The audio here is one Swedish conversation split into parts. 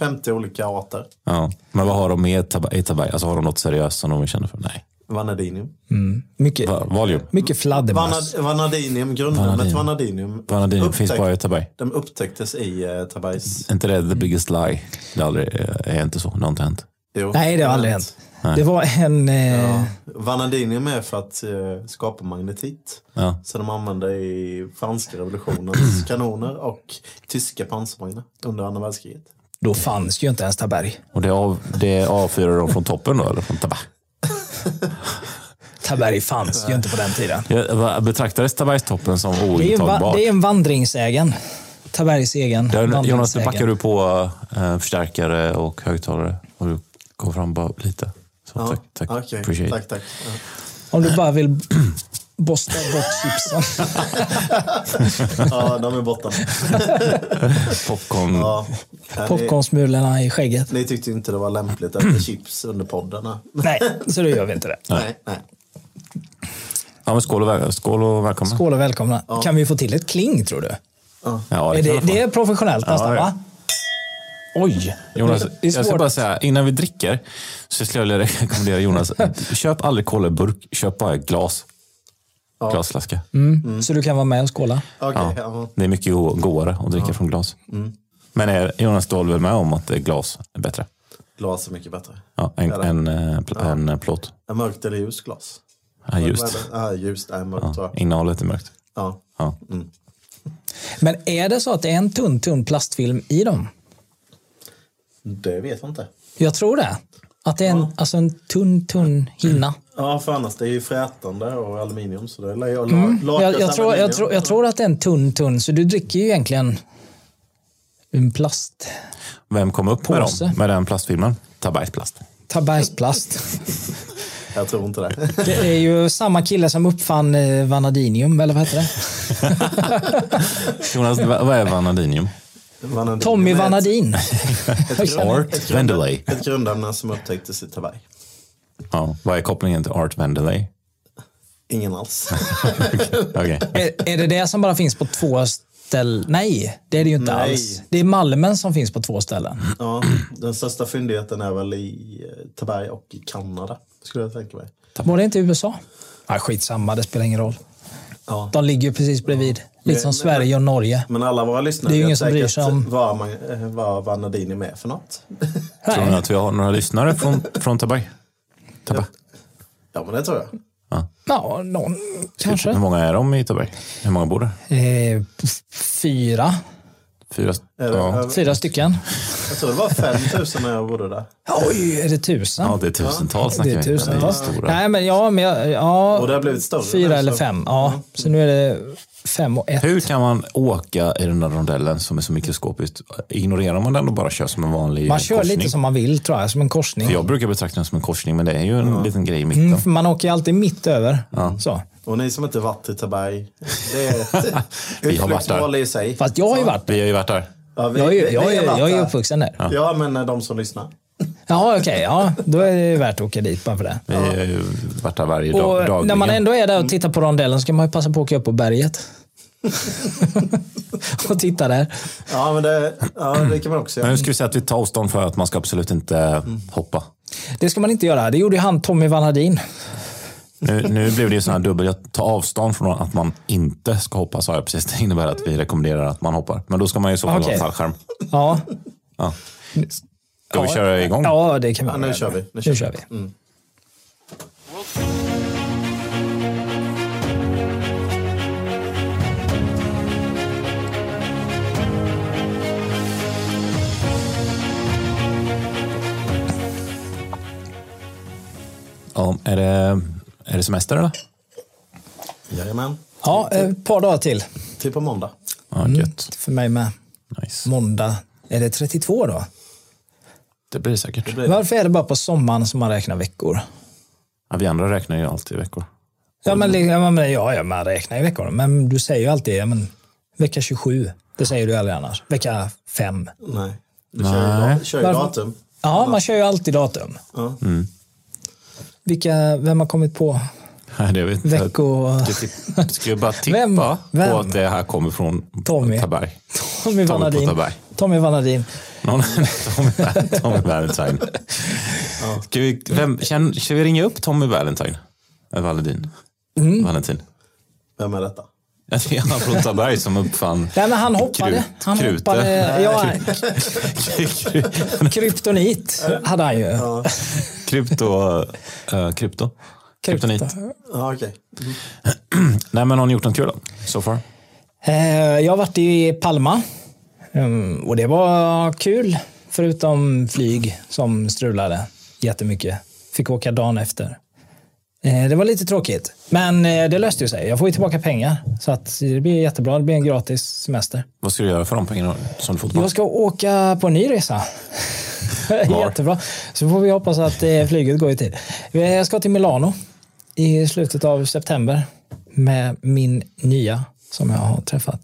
50 olika arter. Ja. Men vad har de med i Taberg? Alltså har de något seriöst som de kända för? Nej. Vanadinium. Mycket, Va- Valium? mycket fladdermöss. Vanad, vanadinium, grundämnet vanadinium, Vanadin finns bara i Taberg. de upptäcktes i uh, Tabergs... Är inte det the biggest lie? Det är, aldrig, är inte så. Det har inte hänt. Jo, Nej, det har aldrig hänt. Det var en... Eh, Ja. Vanadinium är för att eh, skapa magnetit. Ja. Så de använde i franska revolutionens kanoner och tyska pansarvagnar under andra världskriget. Då fanns ju inte ens Taberg. Och det, av, det avfyrar de från toppen då? Eller från Taberg? Taberg fanns ju inte på den tiden. Jag Betraktades Tabergstoppen som ointagbar? det är en vandringsägen. Tabergs egen Där, Jonas, nu backar du på eh, förstärkare och högtalare. Och du går fram bara lite. Så, Ja, tack, tack. Appreciate. Tack, tack. Ja. Om du bara vill bosta bort chipsen. Ja, de är borta. Popcorn. Ja. Ja, Popcornsmulorna i skägget. ni tyckte inte det var lämpligt att äta chips under poddarna. Nej, så då gör vi inte det. Nej, nej. Ja, men skål, och skål och välkomna. Skål och välkomna. Kan vi få till ett kling tror du? Ja, det, man få. det är professionellt nästan ja. va? Oj. Jonas, det är jag ska bara säga, innan vi dricker så skulle jag vilja rekommendera Jonas, köp aldrig cola i burk, köp bara ett glas. Glasflaska. Mm. Så du kan vara med och skåla? Okej, Ja. ja. Det är mycket go- godare att dricka från glas. Men är, Jonas, håller väl med om att det är glas är bättre? Glas är mycket bättre. Ja, en, Ja, det- en, eh, pl- en eh, plåt. Är mörkt eller ljust glas? Ja, just. Ja, ljust. är mörkt Ja, innehållet är mörkt. Ja. Ja. Men är det så att det är en tunn, tunn plastfilm i dem? Det vet jag inte. Jag tror det. Att det är en, alltså en tunn, tunn hinna. Ja, för annars det är ju frätande och aluminium. Så det är la- Mm. Jag, jag, tror, jag, tror, jag tror att det är en tunn, tunn. Så du dricker ju egentligen en plast. Vem kom upp med dem? Med den plastfilmen? Tabergsplast. Tabergsplast. Jag tror inte det. Det är ju samma kille som uppfann eh, vanadinium, eller vad heter det? Jonas, vad är vanadinium? Vanadin Tommy är ett- Vanadin. Art Vandelay. Ett grundämne som upptäcktes i Taberg. Ja, vad är kopplingen till Art Vandelay? Ingen alls. Okej. är, är det det som bara finns på två ställen? Nej, det är det ju inte Nej. alls. Det är Malmen som finns på två ställen. ja, den största fyndigheten är väl i eh, Taberg och i Kanada. Skulle jag tänka mig. Var det inte i USA? Ja, skitsamma, det spelar ingen roll. Ja. De ligger ju precis bredvid. Lite som Men- Sverige och Norge. Men alla våra lyssnare Det är ju ingen som bryr sig om- vad, man, eh, vad är för något. Tror ni att vi har några lyssnare från, från Taberg? Taberg? Ja, men det tror jag. Ja, någon Hur kanske. många är de i Taberg? Hur många bor där? Eh, fyra. Fyra? Det- Ja. Fyra stycken. Jag tror det var 5000 när jag bodde där. Oj, är det tusen? ja, det är tusentals det snackar är vi. tusentals. Det är stora. Nej, men ja, men jag, ja Och det har blivit större. fyra eller fem. Ja, så nu är det fem och ett. Hur kan man åka i den där rondellen som är så mikroskopiskt? Ignorerar man den och bara kör som en vanlig Man kör korsning? lite som man vill, tror jag, som en korsning. För jag brukar betrakta den som en korsning, men det är ju en liten grej i mitten. Mm, man åker ju alltid mitt över. Så. Och ni som inte varit i Taberg, det är ett där. utflyktsmål i sig. Fast jag har ju varit Vi har ju varit där. Ja, vi- jag är, jag är, är där. uppvuxen där. Ja, men eh, de som lyssnar. Ja, okej. ja, då är det värt att åka dit bara för det. Vi har ju varit där varje dag. Och dagligen. när man ändå är där och tittar på rondellen så kan man ju passa på att åka upp på berget. och titta där. Ja, men det, ja, det kan man också Men göra. nu ska vi säga att vi tar avstånd för att man ska absolut inte hoppa. Det ska man inte göra. Det gjorde ju han Tommy Vanadin. Nu, nu blev det ju sån här dubbel, jag tar avstånd från att man inte ska hoppa sa jag precis. Det innebär att vi rekommenderar att man hoppar. Men då ska man ju i så fall Okej. ha fallskärm. Ja. Ja. Ska vi köra igång? Ja, det kan vi Ja, nu kör vi. Nu Nu kör kör vi. vi. Ja, är, det, är det semester eller? Jajamän. Ja, ett par dagar till. Till på måndag. Ja, gött. För mig med. Nice. Måndag. Är det 32 då? Det blir det säkert. Det blir- Varför är det bara på sommaren som man räknar veckor? Ja, vi andra räknar ju alltid i veckor. Ja, men, ja, ja, man räknar i veckor. Men du säger ju alltid ja, men, vecka 27. Det säger du aldrig annars. Vecka 5. Nej. Du kör ju, Nej. kör ju datum. Ja, man kör ju alltid datum. Ja. Vilka, vem har kommit på Nej, det vet jag. vecko... Jag skulle bara tippa Vem? Vem? på att det här kommer från Tommy. Taberg. Tommy Tommy Vanadin. Taberg. Tommy Vanadin. Någon, Tommy, Tommy Valentine. Ska, vi, vem, känn, ska vi ringa upp Tommy Valentine? Eller Valentin? Mm. Valentin. Vem är detta? Ja, Det är han från Taberg som uppfann Nej, men han hoppade. Krut- han krute. hoppade. Ja, kryptonit hade han ju. krypto. Uh, krypto. Kryptonit. Ja, okej. Nej, men har ni gjort något kul då? So far? Eh, Jag har varit i Palma Mm, och det var kul. Förutom flyg som strulade jättemycket. Fick åka dagen efter. Eh, Det var lite tråkigt, men eh, det löste ju sig. Jag får ju tillbaka pengar. Så att det blir jättebra. Det blir en gratis semester. Vad ska du göra för de pengarna som du fått tillbaka? Jag ska åka på en ny resa. Var? Jättebra. Så får vi hoppas att flyget går i tid. Jag ska till Milano i slutet av september med min nya som jag har träffat.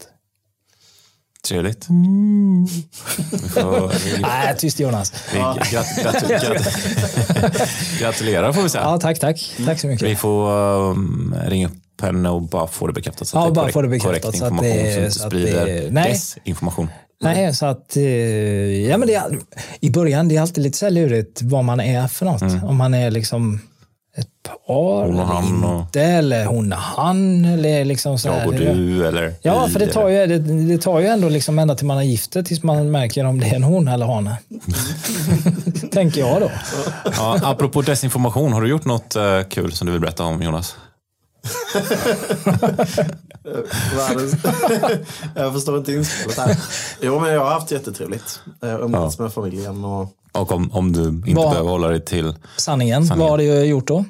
Trevligt. Mm. Vi får, vi, Nej, tyst Jonas. vi, grat, grat, grat, gratulerar får vi säga. Ja, tack, tack. Tack så Vi mycket. får um, ringa upp henne och bara få det bekräftat. Så Ja, att bara korrekt- få det bekräftat Korrekt så att det- så att sprider det- nej. desinformation. Nej, så att... eh, Ja, men det I början det är alltid lite så här lurigt vad man är för något. Om man är liksom par. Hon och han eller och- inte. Eller hon och han. Eller liksom så Jag här, och du eller Ja, för det tar, ju, det, det tar ju ändå liksom ända till man är gifte tills man märker om det är en hon eller han. Tänker jag då. Ja, apropå desinformation, har du gjort något eh, kul som du vill berätta om Jonas? Jag förstår inte inspelet här. Jo, men jag har haft jättetrevligt. Umgåtts med familjen och Och om, om du inte Vad- behöver hålla dig till... Sanningen. Sanningen. Vad har du gjort då?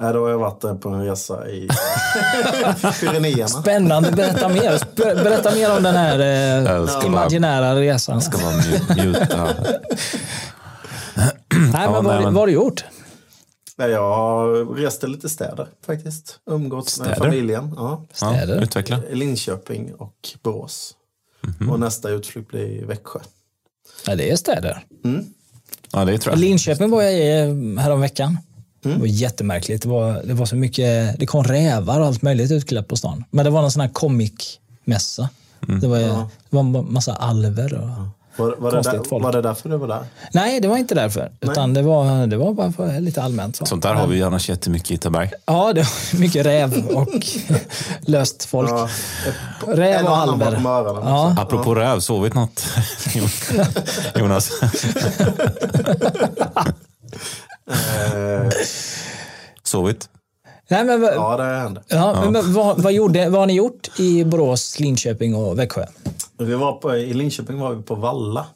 Äh, då har jag varit eh, på en resa i Pyrenéerna. Spännande. Berätta mer. Berätta mer om den här eh, imaginära resan. Ska mju- mjuta. Nej, men Ja, vad, nej, men- vad har du gjort? Nej, Jag har rest till lite städer faktiskt. Umgåtts med familjen. Ja. Ja, Städer. utveckla. Linköping och Borås. Mhm. Och nästa utflykt blir Växjö. Ja, det är städer. Ja, det tror jag. Linköping var jag i eh, häromveckan. Det var jättemärkligt. Det var, det var så mycket, det kom rävar och allt möjligt utklätt på stan. Men det var någon sån här comic-mässa. Det, var, det var en massa alver. Och... Var, var, det Konstigt där, folk. var det därför du var där? Nej, det var inte därför. Utan det var, det var bara för lite allmänt. Så. Sånt där har vi ju annars jättemycket i Taberg. Ja, det var mycket räv och löst folk. Ja, Räv och alver. Ja. också. Apropå räv, sovit något? Jonas? Eh, Nej, Sovit? men, vad- ja, det hände. ja, men vad, vad, gjorde, vad har ni gjort i Borås, Linköping och Växjö? Vi var på, I Linköping var vi på Valla.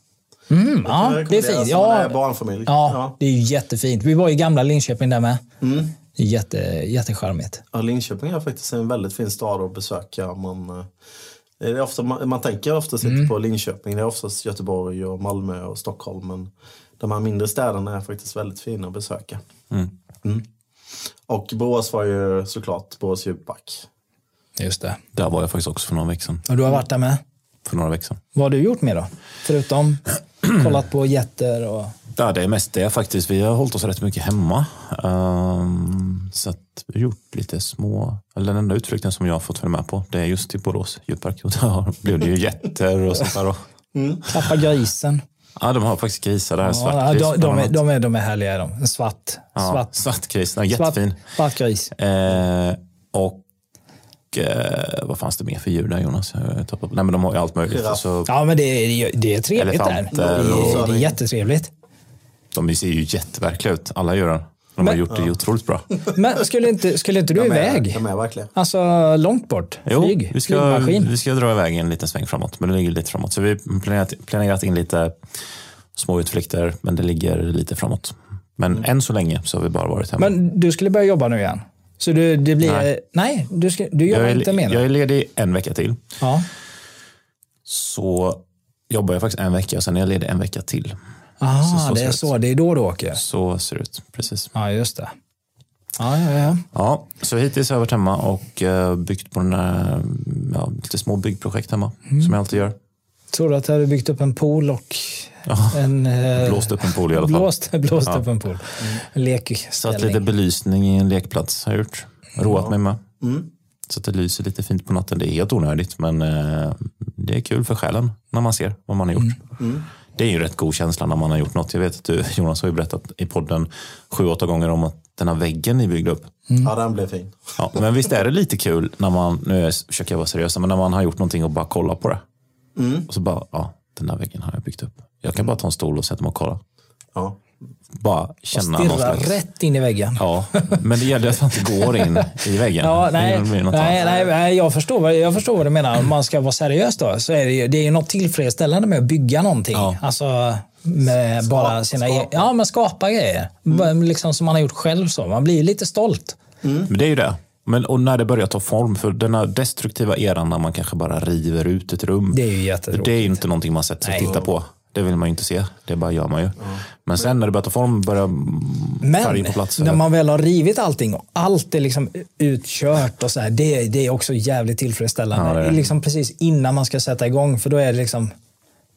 Mm, ja, det är fint. man är Ja, barnfamilj. ja, det är ju jättefint. Vi var i gamla Linköping där med. Mm. Jätte, jättecharmigt. Ja, Linköping är faktiskt en väldigt fin stad att besöka. Man, eh, det är ofta, man, man tänker oftast Mm. inte på Linköping. Det är oftast Göteborg, och Malmö och Stockholm. Men de här mindre städerna är faktiskt väldigt fina att besöka. Mm. Och Borås var ju såklart Borås djurpark. Just det. Där var jag faktiskt också för några veckor sedan. Och du har varit där med? För några veckor sedan. Vad har du gjort med då? Förutom kollat på getter och... Ja, det är mest det faktiskt. Vi har hållit oss rätt mycket hemma. Ehm, så att vi har gjort lite små... Eller den enda utflykten som jag har fått följa med på, det är just till Borås djurpark. Och där blev det ju getter och sånt där. då. Klappa grisen. Ja, de har faktiskt grisar där. Ja, Svartgris de, de, är, de, är, de är härliga de. En svart. Ja, svart, Svartgris, den är svart, jättefin. svart gris. Eh, och eh, vad fanns det mer för djur där Jonas? Nej men de har ju allt möjligt. Giraff. Så Ja, men det är, det är trevligt där. Det är, det är jättetrevligt. de ser ju jätteverkliga ut, alla djuren. De har gjort det ju otroligt bra. Men skulle inte, skulle inte du De är, iväg? de är verkligen. Alltså långt bort? Jo, Flyg? vi ska, Flygmaskin? vi ska dra iväg en liten sväng framåt, men det ligger lite framåt. Så vi har planerat, planerat in lite små utflykter, men det ligger lite framåt. Men än så länge så har vi bara varit hemma. Men du skulle börja jobba nu igen? Så du, det blir... Nej, Nej. du, ska, du jobbar inte mer nu? jag är ledig en vecka till. Ja. Så jobbar jag faktiskt en vecka och sen är jag ledig en vecka till. Aha, Så- så det är det så. Det är då du åker? Så ser det ut, precis. Ja, just det. Ja, ja, ja. Ja, så hittills har jag varit hemma och eh, byggt på den där, ja, lite små byggprojekt hemma, Mm. som jag alltid gör. Tror du att du hade byggt upp en pool och Ja, en... eh, blåst upp en pool i alla fall. Blåst, blåst Ja. upp en pool. En Satt lite belysning i en lekplats har jag gjort. Roat mig med. Mm. Så att det lyser lite fint på natten. Det är helt onödigt, men eh, det är kul för själen när man ser vad man har gjort. Mm. Det är ju rätt god känsla när man har gjort något. Jag vet att du, Jonas, har ju berättat i podden sju, åtta gånger om att den här väggen ni byggde upp. Ja, den blev fin. Ja, men visst är det lite kul när man, nu försöker jag vara seriös, men när man har gjort någonting och bara kollar på det. Och så bara, ja, den här väggen har jag byggt upp. Jag kan bara ta en stol och sätta mig och kolla. Ja. Bara känna någon Stirra slags... rätt in i väggen. Ja, men det gäller att man inte går in i väggen. Ja, nej, nej, nej, nej, jag, förstår, jag förstår vad du menar. Om man ska vara seriös då, så är det ju det är ju något tillfredsställande med att bygga någonting. Ja. Alltså med bara sina skapa. e- Ja, men skapa grejer. Bara Liksom som man har gjort själv. så. Man blir lite stolt. Men det är ju det. Men, och när det börjar ta form, för den här destruktiva eran när man kanske bara river ut ett rum. Det är ju jättetråkigt. Det är ju inte någonting man sätter sig och tittar på. Det vill man ju inte se. Det bara gör man ju. Men sen när det börjar ta form, börjar färg Men på plats. när eller- man väl har rivit allting och allt är liksom utkört och så här, det, det är också jävligt tillfredsställande. Ja, det är det. Liksom precis innan man ska sätta igång, för då är det liksom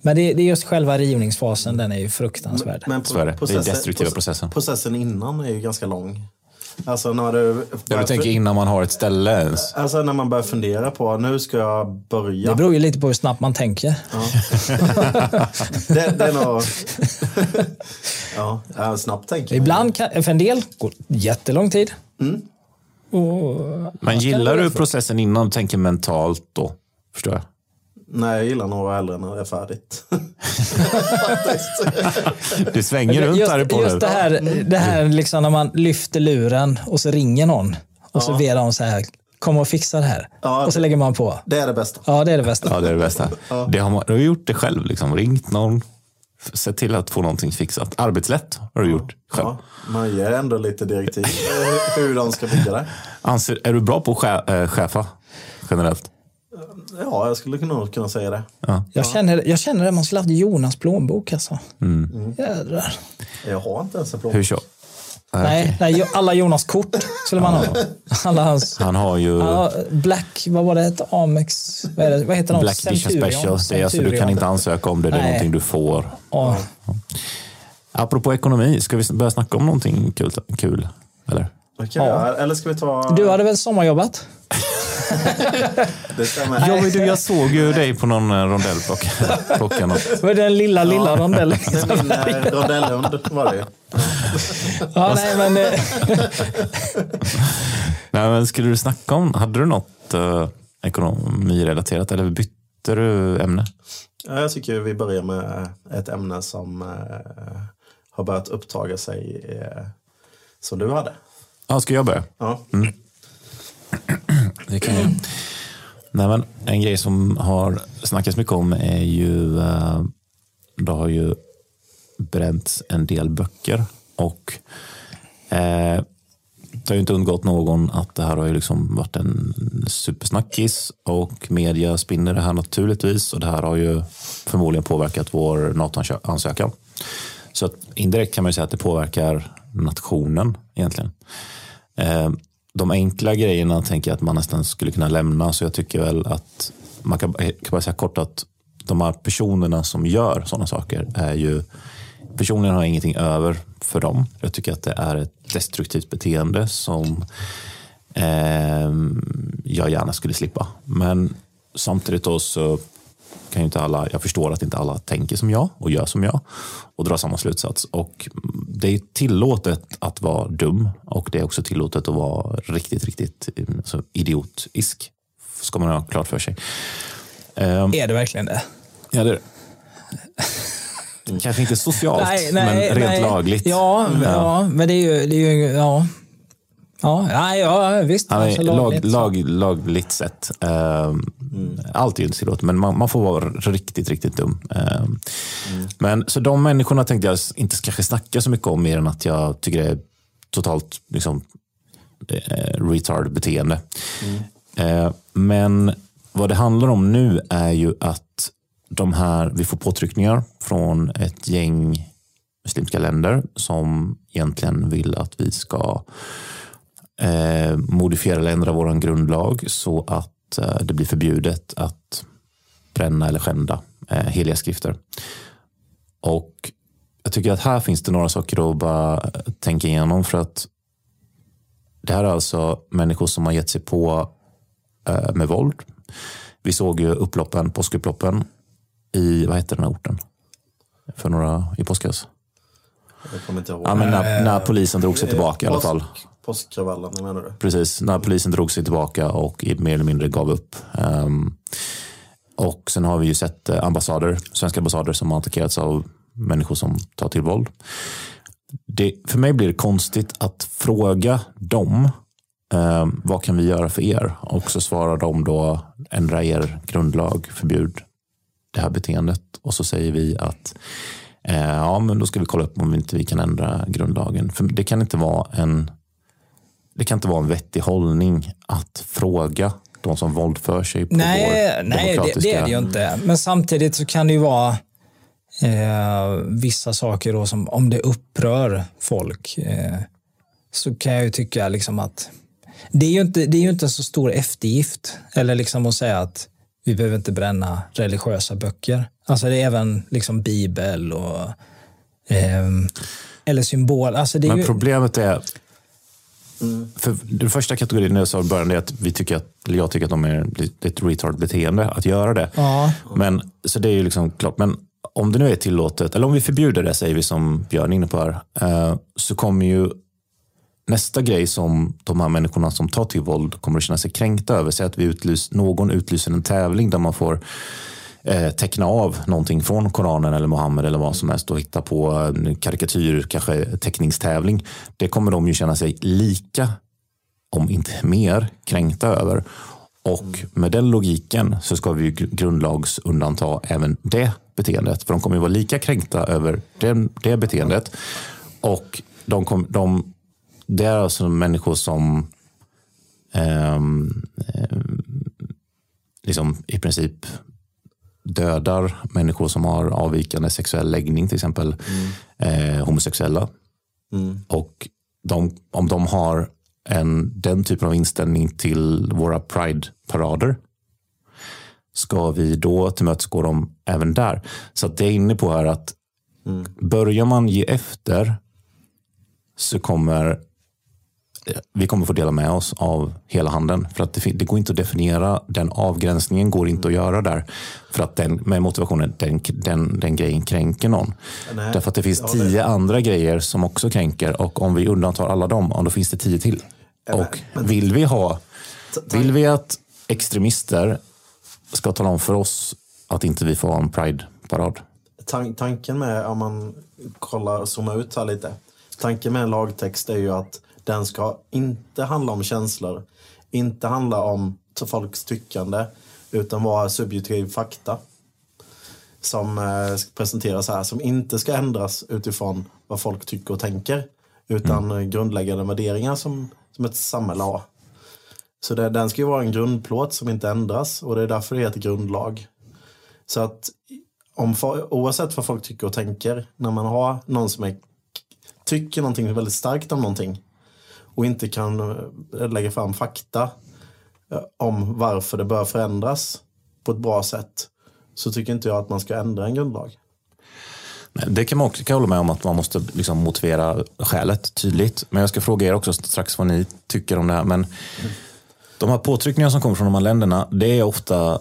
men det, det är just själva rivningsfasen, den är ju fruktansvärd. Men är det. Det är destruktiva processen. Processen innan är ju ganska lång. Alltså när du... Ja, du tänker innan man har ett ställe ens. Alltså när man börjar fundera på, nu ska jag börja. Det beror ju lite på hur snabbt man tänker. Det, det är nog... ja, ja, snabbt tänker. Ibland kan, för en del går jättelång tid. Mm. Och, Men ja, gillar du processen innan du tänker mentalt då? Förstår jag. Nej, jag gillar vara äldre när det är färdigt. Du svänger runt just, här podden. just det här, det här liksom när man lyfter luren och så ringer någon och så ber de så här, kom och fixa det här. Ja, och så lägger man på. Det är det bästa. Ja, det är det bästa. Ja, det är det bästa. Det har man, du har gjort det själv. Liksom. Ringt någon, sett till att få någonting fixat. Arbetslätt har du gjort själv. Ja, man ger ändå lite direktiv eh, hur de ska bygga det. Anser, är du bra på att chefa generellt? Ja, jag skulle nog kunna säga det. Jag, känner, jag känner att man skulle haft Jonas plånbok alltså. Mm. Jädrar. Jag har inte ens en plånbok. Hur så? Äh, Nej, nej, alla Jonas kort skulle man ha. Alla hans... Han har ju Ja, Black, vad var det? Ett Amex? Vad, är det? vad heter de? Black Edition Centurion. Special. Det är alltså, du kan Centurion. inte ansöka om det. Det är Nej. någonting du får. Ja. Apropå ekonomi, ska vi börja snacka om någonting kul? kul eller? Jag göra. Eller ska vi ta... Du hade väl sommarjobbat? Det stämmer. Ja, men du, jag såg ju dig på någon eh, rondell plocka, plocka något. Var det den lilla, lilla rondellen? Min eh, rondellhund var det. Ja, nej, men, eh, Nej, men skulle du snacka om, hade du något uh, ekonomirelaterat eller bytte du ämne? Ja, Jag tycker vi börjar med ett ämne som eh, har börjat upptaga sig eh, som du hade. Ja, ska jag börja? Ja. Det kan jag. Nej, men en grej som har snackats mycket om är ju, eh, det har ju bränts en del böcker och eh, det har ju inte undgått någon att det här har ju liksom varit en supersnackis och media spinner det här naturligtvis och det här har ju förmodligen påverkat vår NATO-ansökan. Så att indirekt kan man ju säga att det påverkar nationen egentligen. Eh, de enkla grejerna tänker jag att man nästan skulle kunna lämna. Så jag tycker väl att man kan, eh, kan bara säga kort att de här personerna som gör sådana saker är ju personligen har jag ingenting över för dem. Jag tycker att det är ett destruktivt beteende som eh, jag gärna skulle slippa. Men samtidigt då så kan ju inte alla, jag förstår att inte alla tänker som jag och gör som jag och drar samma slutsats. Och det är tillåtet att vara dum och det är också tillåtet att vara riktigt, riktigt alltså, idiotisk. Ska man ha klart för sig. Ehm, är det verkligen det? ja, det, kanske inte socialt, men rent nej. lagligt. Ja, ja. men det är ju... Det är ju ja. Ja, ja, ja, visst. Ja, nej, Alltså, lag, lag, lagligt sett. Um, Allt är ju inte tillåtet, men man, man får vara riktigt, riktigt dum. Ehm, men, så de människorna tänkte jag inte kanske snacka så mycket om, mer än att jag tycker det är totalt liksom, eh, retard beteende. Eh, men vad det handlar om nu är ju att de här, vi får påtryckningar från ett gäng muslimska länder som egentligen vill att vi ska eh, modifiera eller ändra vår grundlag så att eh, det blir förbjudet att bränna eller skända eh, heliga skrifter. Och jag tycker att här finns det några saker att bara tänka igenom för att det här är alltså människor som har gett sig på eh, med våld. Vi såg ju upploppen, påskupploppen i, vad heter den här orten? För några, i påskas. Jag kommer inte ihåg. Ja, men när, när polisen drog sig tillbaka i alla fall. Påskkravallerna menar du? Precis, när polisen drog sig tillbaka och mer eller mindre gav upp. Um, och sen har vi ju sett eh, ambassader, svenska ambassader som har attackerats av människor som tar till våld. Det, för mig blir det konstigt att fråga dem eh, vad kan vi göra för er? Och så svarar de då ändra er grundlag, förbjud det här beteendet. Och så säger vi att eh, ja, men då ska vi kolla upp om vi inte vi kan ändra grundlagen. För det kan inte vara en det kan inte vara en vettig hållning att fråga de som våldför sig på nej, vår Nej, det, det, är det ju inte. Men samtidigt så kan det ju vara eh, vissa saker då som om det upprör folk eh, så kan jag ju tycka liksom att det är ju inte, det är ju inte en så stor eftergift. Eller liksom att säga att vi behöver inte bränna religiösa böcker. Alltså det är även liksom bibel och eh, eller symbol. Alltså Men ju, problemet är Mm. För den första kategorin jag sa i början är att vi tycker att, eller jag tycker att de är ett retard beteende att göra det. Ja. Men, så det är ju liksom klart. Men om det nu är tillåtet, eller om vi förbjuder det, säger vi som Björn är inne på här, eh, så kommer ju nästa grej som de här människorna som tar till våld kommer att känna sig kränkta över. Säg att vi utlys, någon utlyser en tävling där man får eh, teckna av någonting från Koranen eller Mohammed eller vad som helst och hitta på en karikatyr, kanske teckningstävling. Det kommer de ju känna sig lika, om inte mer, kränkta över. Och med den logiken så ska vi ju grundlagsundanta även det beteendet. För de kommer ju vara lika kränkta över det, det beteendet. Och de, kom, de, det är alltså människor som ehm, eh, liksom i princip dödar människor som har avvikande sexuell läggning, till exempel mm. eh, homosexuella. Mm. Och de, om de har en, den typen av inställning till våra Pride-parader ska vi då tillmötesgå dem även där. Så att det är inne på här att mm. börjar man ge efter så kommer vi kommer få dela med oss av hela handeln. För att det, det, går inte att definiera, den avgränsningen går inte att göra där. För att den, med motivationen, den, den, den grejen kränker någon. Nej, Därför att det finns tio andra grejer som också kränker och om vi undantar alla dem, då finns det tio till. Och vill vi ha, vill vi att extremister ska tala om för oss att inte vi får ha en Pride-parad? Tanken med, om man kollar zoomar ut här lite. Tanken med en lagtext är ju att den ska inte handla om känslor, inte handla om folks tyckande, utan vara subjektiv fakta som eh, presenteras här, som inte ska ändras utifrån vad folk tycker och tänker, utan mm. grundläggande värderingar som, som ett samhälle har. Så det, den ska ju vara en grundplåt som inte ändras och det är därför det heter grundlag. Så att om, oavsett vad folk tycker och tänker, när man har någon som är, tycker någonting väldigt starkt om någonting, och inte kan eh, lägga fram fakta eh, om varför det bör förändras på ett bra sätt så tycker inte jag att man ska ändra en grundlag. Det kan man också kan hålla med om att man måste liksom motivera skälet tydligt. Men jag ska fråga er också strax vad ni tycker om det här. Men mm. De här påtryckningarna som kommer från de här länderna, det är ofta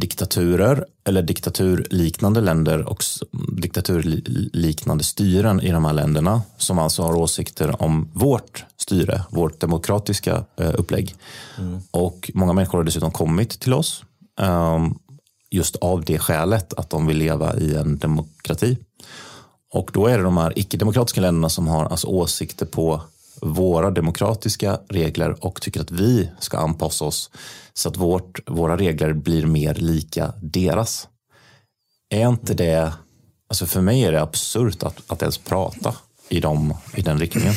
diktaturer eller diktaturliknande länder och diktaturliknande styren i de här länderna som alltså har åsikter om vårt styre, vårt demokratiska eh, upplägg. Mm. Och många människor har dessutom kommit till oss um, just av det skälet att de vill leva i en demokrati. Och då är det de här icke-demokratiska länderna som har alltså åsikter på våra demokratiska regler och tycker att vi ska anpassa oss så att vårt, våra regler blir mer lika deras. Är inte det, alltså för mig är det absurt att, att ens prata i, dem, i den riktningen.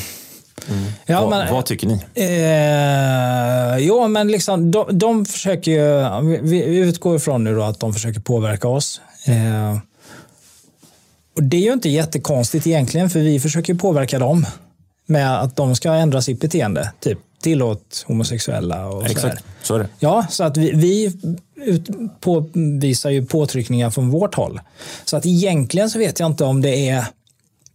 Mm. Ja, vad, men, vad, tycker ni? Eh, jo, men liksom, de, de försöker ju, vi, vi utgår ifrån nu då att de försöker påverka oss. Eh, och Det är ju inte jättekonstigt egentligen, för vi försöker påverka dem med att de ska ändra sitt beteende. Typ tillåt homosexuella och Exakt, så är det. Ja, så att vi, vi påvisar ju påtryckningar från vårt håll. Så att egentligen så vet jag inte om det är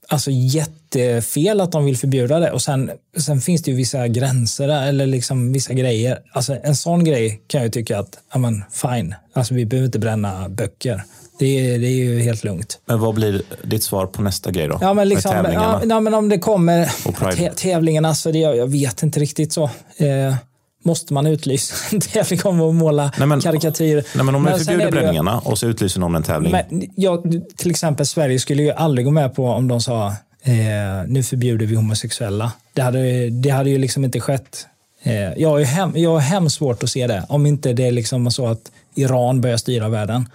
alltså jättefel att de vill förbjuda det. Och sen, sen finns det ju vissa gränser där, eller liksom vissa grejer. Alltså en sån grej kan jag ju tycka att, ja men fine. Alltså vi behöver inte bränna böcker. Det är, det är ju helt lugnt. Men vad blir ditt svar på nästa grej då? Ja, men, liksom, Med tävlingarna? ja, ja, men om det kommer tävlingarna, så det, jag, vet inte riktigt så. Eh, måste man utlysa en tävling om att måla Nej, men- karikatyrer? Nej, men om sen förbjuder är bränningarna och så utlyser någon en tävling. Men jag, till exempel Sverige skulle ju aldrig gå med på om de sa eh, nu förbjuder vi homosexuella. Det hade, det hade ju liksom inte skett. Eh, jag har hem, jag har hemskt svårt att se det. Om inte det är liksom så att Iran börjar styra världen.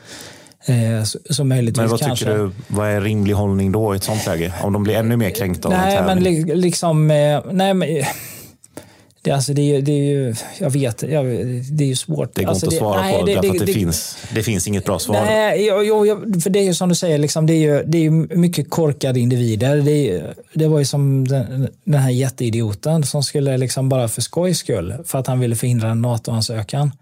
Eh, så möjligtvis Men vad kanske. tycker du, vad är rimlig hållning då i ett sånt läge? Om de blir ännu mer kränkta av en Nej, men tävling? li, liksom... Eh, nej, men, det, alltså, det, är det är ju... Jag vet, jag, det är ju svårt. Det går alltså, inte att svara nej, på därför att det, finns, det finns inget bra svar. Nej, jo, jo, för det är ju som du säger, liksom, det, är ju, det är ju mycket korkade individer. Det, det var ju som den, den här jätteidioten som skulle liksom bara för skojs skull, för att han ville förhindra en NATO-ansökan,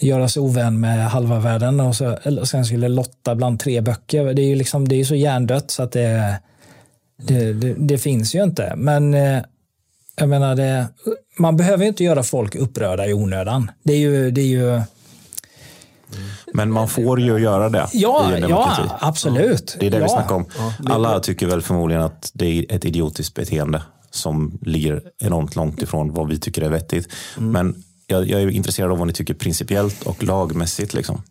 göra sig ovän med halva världen och så, eller, sen skulle lotta bland tre böcker. Det är ju liksom, det är så hjärndött så att det, det, det, det finns ju inte. Men eh, jag menar, det, man behöver ju inte göra folk upprörda i onödan. Det är ju, det är ju Men man får ju göra det Ja, i en ja demokrati. absolut. Det är det vi ja. snackar om. Alla tycker väl förmodligen att det är ett idiotiskt beteende som ligger enormt långt ifrån vad vi tycker är vettigt. Men jag, jag är intresserad av vad ni tycker principiellt och lagmässigt. Liksom.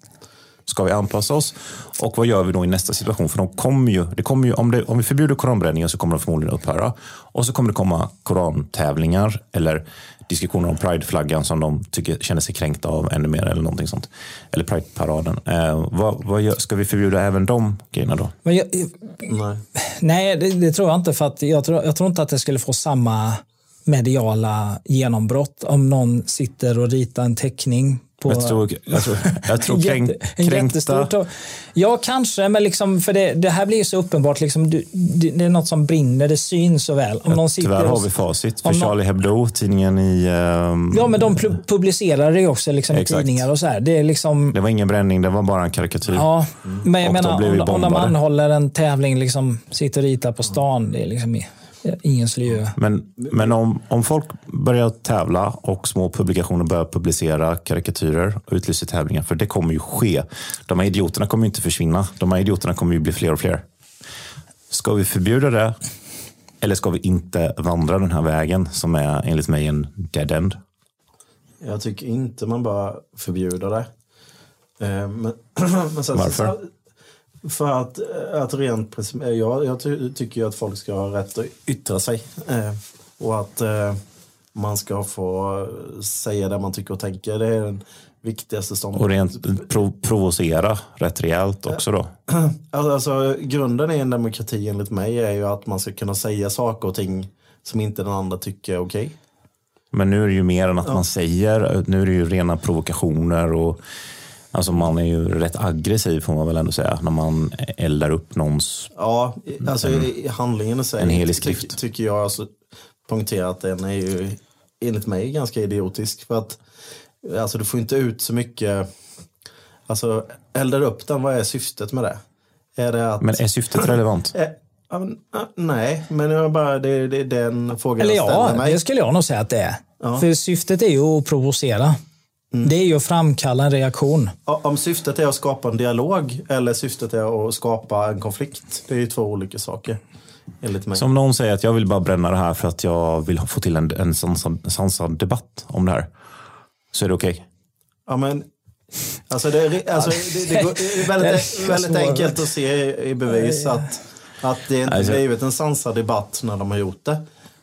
Ska vi anpassa oss? Och vad gör vi då i nästa situation? För de kommer ju, det kommer ju, om, det, om vi förbjuder koranbränningen så kommer de förmodligen upphöra. Och så kommer det komma korantävlingar eller diskussioner om prideflaggan som de tycker, känner sig kränkta av ännu mer eller någonting sånt. Eller prideparaden. Eh, vad, vad gör, ska vi förbjuda även de grejerna då? Men jag, Nej. nej, det, det tror jag inte. För att jag, tror, jag tror inte att det skulle få samma mediala genombrott om någon sitter och ritar en teckning på... Jag tror, jag tror, jag tror kränk, kränkta... Ja, kanske, men liksom, för det, det här blir ju så uppenbart. Liksom, det, det är något som brinner, det syns så väl. Om någon sitter Tyvärr har vi facit. För någon- Charlie Hebdo, tidningen i... ehm, Ja, men de pu- publicerar det ju också liksom, i tidningar och så här. Det är liksom... Det var ingen bränning, det var bara en karikatyr. Ja, men jag Och menar om, om de anhåller en tävling, liksom, sitter och ritar på stan, det är liksom ingen skulle ju... Men, men om, om folk börjar tävla och små publikationer börjar publicera karikatyrer och utlyser tävlingar, för det kommer ju ske. De här idioterna kommer ju inte försvinna. De här idioterna kommer ju bli fler och fler. Ska vi förbjuda det? Eller ska vi inte vandra den här vägen som är enligt mig en dead end? Jag tycker inte man bör förbjuda det. Eh, Men, men sen, Varför? För att, eh, att rent eh, jag, jag ty, tycker ju att folk ska ha rätt att yttra sig. Eh, och att eh, man ska få eh, säga det man tycker och tänker. Det är den viktigaste Och ståndpunkten. rent pro, provocera rätt rejält också då. Alltså, alltså, grunden i en demokrati enligt mig är ju att man ska kunna säga saker och ting som inte den andra tycker är okej. Men nu är det ju mer än att man säger. Nu är det ju rena provokationer och alltså man är ju rätt aggressiv får man väl ändå säga när man eldar upp någons. Ja, alltså i i handlingen i sig En helig ty- skrift. tycker jag alltså poängtera att den är ju enligt mig ganska idiotisk. För att alltså, du får inte ut så mycket, alltså eldar upp den, vad är syftet med det? Är det att... Men är syftet relevant? Eh, ja, men, nej, men jag bara, det, det är den frågan Eller jag ställer ja, mig. det skulle jag nog säga att det är. För syftet är ju att provocera. Det är ju att framkalla en reaktion. Om syftet är att skapa en dialog eller syftet är att skapa en konflikt, det är ju två olika saker. Som någon säger att jag vill bara bränna det här för att jag vill få till en, en sansad, sansad debatt om det här. Så är det okej. Ja, men, alltså det, är- alltså, det, det, går, det är väldigt, Det är väldigt enkelt att se i- bevis att, att det inte Alltså- blivit en sansad debatt när de har gjort det.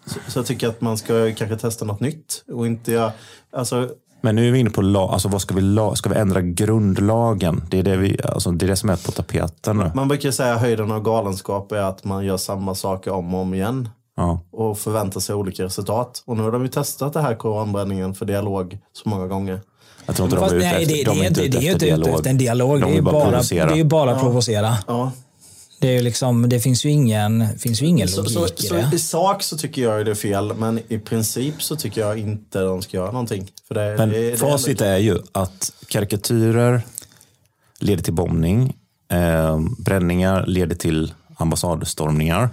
Så, så jag tycker att man ska kanske testa något nytt och inte. Alltså, Men nu är vi inne på lag. Alltså vad ska vi, la, ska vi ändra grundlagen? Det är det, vi, alltså det är det som är på tapeten nu. man brukar säga att höjden av galenskap är att man gör samma saker om och om igen Ja. och förväntar sig olika resultat. Och nu har de ju testat det här koranbränningen för dialog så många gånger. Jag tror inte Fast de är ute nej, efter, det, de det är inte, det är ju inte ute efter en dialog. De Det är ju bara bara, provocera. det är ju bara provocera. Ja. Det, är ju liksom, det finns ju ingen, finns ju ingen Så, logik så, i så det. i sak så tycker jag det är fel, men i princip så tycker jag inte de ska göra någonting. För det, Men det, det, facit är ju att karikatyrer leder till bombning. Eh, bränningar leder till ambassadstormningar.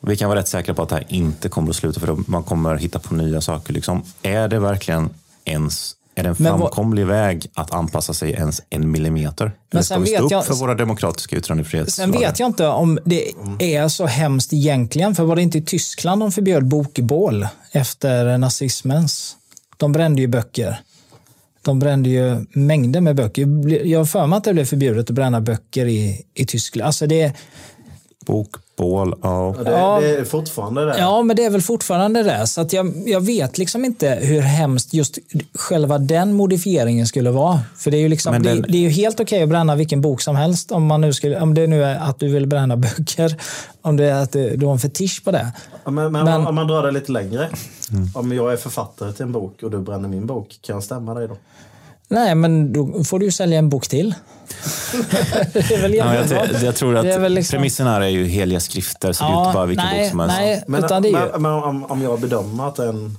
Vi kan vara rätt säkra på att det här inte kommer att sluta för man kommer hitta på nya saker. Liksom. Är det verkligen ens är det en Men vad- framkomlig väg att anpassa sig ens en millimeter? Eller ska vi stå upp jag- för våra demokratiska yttrandefrihetslagar? Sen vet jag inte om det är så hemskt egentligen. För var det inte i Tyskland de förbjöd bokbål efter nazismens? De brände ju böcker. De brände ju mängder med böcker. Jag har för mig att det blev förbjudet att bränna böcker i, i Tyskland. Alltså det, Bokbål, ja. Ja, det, Ja. det är fortfarande det. ja, men det är väl fortfarande det. Så att jag, jag vet liksom inte hur hemskt just själva den modifieringen skulle vara. För det är ju, liksom, Men det, den- det är ju helt okej att bränna vilken bok som helst. Om, man nu skulle, om det nu är att du vill bränna böcker. Om det är att du, du har en fetisch på det. Ja, Men, men, Men- om man drar det lite längre. Mm. Om jag är författare till en bok och du bränner min bok, kan jag stämma dig då? Nej, men då får du ju sälja en bok till. det är väl Ja, jag, jag, jag tror att Det är väl liksom- premissen här är ju heliga skrifter, så det är inte bara vilken nej, bok som helst. Nej, Men, utan det är ju... men, men om, om jag bedömer att en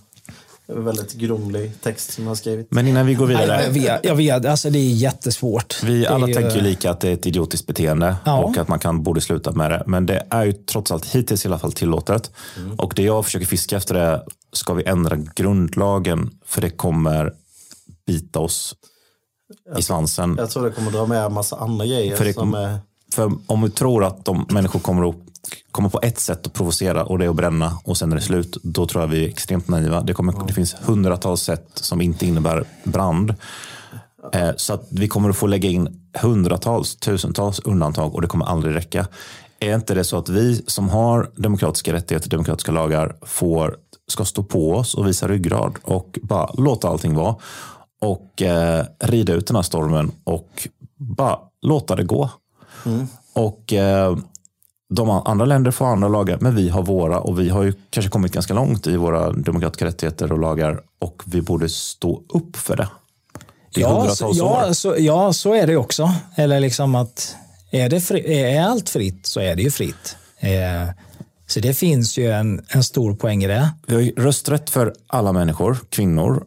väldigt grumlig text som jag har skrivit. Men innan vi går Nej, vidare. jag vet, jag vet, alltså det är jättesvårt. Vi alla ju- tänker ju lika att det är ett idiotiskt beteende Ja. och att man kan borde sluta med det. Men det är ju trots allt hittills i alla fall tillåtet. Och det jag försöker fiska efter är, ska vi ändra grundlagen? För det kommer bita oss i svansen. Jag tror det kommer dra med en massa andra grejer. För kom- är, För om vi tror att de människor kommer att komma på ett sätt att provocera och det är att bränna och sen är det slut, då tror jag vi är extremt naiva. Det, kommer, det finns hundratals sätt som inte innebär brand. Eh, Så att vi kommer att få lägga in hundratals, tusentals undantag och det kommer aldrig räcka. Är inte det så att vi som har demokratiska rättigheter, demokratiska lagar, får, ska stå på oss och visa ryggrad och bara låta allting vara och eh, rida ut den här stormen och bara låta det gå. Och eh, de andra länder får andra lagar, men vi har våra och vi har ju kanske kommit ganska långt i våra demokratiska rättigheter och lagar och vi borde stå upp för det. Det Ja, så, ja, så, ja, så är det också. Eller liksom att är, det fri, är allt fritt så är det ju fritt. Eh, så det finns ju en, en stor poäng i det. Vi har ju rösträtt för alla människor, kvinnor.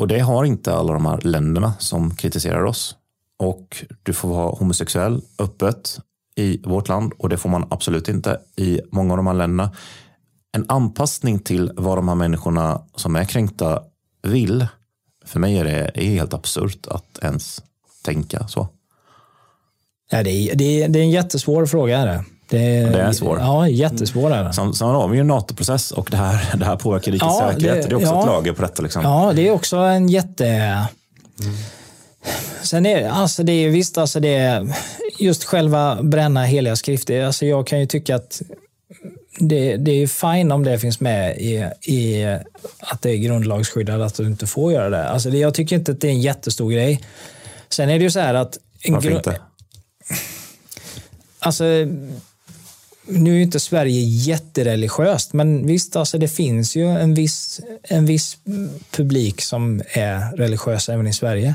Och det har inte alla de här länderna som kritiserar oss. Och du får vara homosexuell öppet i vårt land och det får man absolut inte i många av de här länderna. En anpassning till vad de här människorna som är kränkta vill. För mig är det helt absurt att ens tänka så. Ja, det, är, det, är, det är en jättesvår fråga. Är det. Det, det är svår. Ja, jättesvår är det. Sen, sen har vi ju en NATO-process och det här, det här påverkar rikets Ja, säkerhet. det- Det, är också ja. ett lager på detta. Liksom. Ja, det är också en jätte... Sen är alltså det är visst, alltså det är just själva bränna heliga skrifter. Alltså jag kan ju tycka att det, det är fine om det finns med i, i att det är grundlagsskyddat att du inte får göra det. Alltså det. Jag tycker inte att det är en jättestor grej. Sen är det ju så här att... en Varför inte? Alltså, nu är ju inte Sverige jättereligiöst, men visst, alltså det finns ju en viss, en viss publik som är religiös även i Sverige.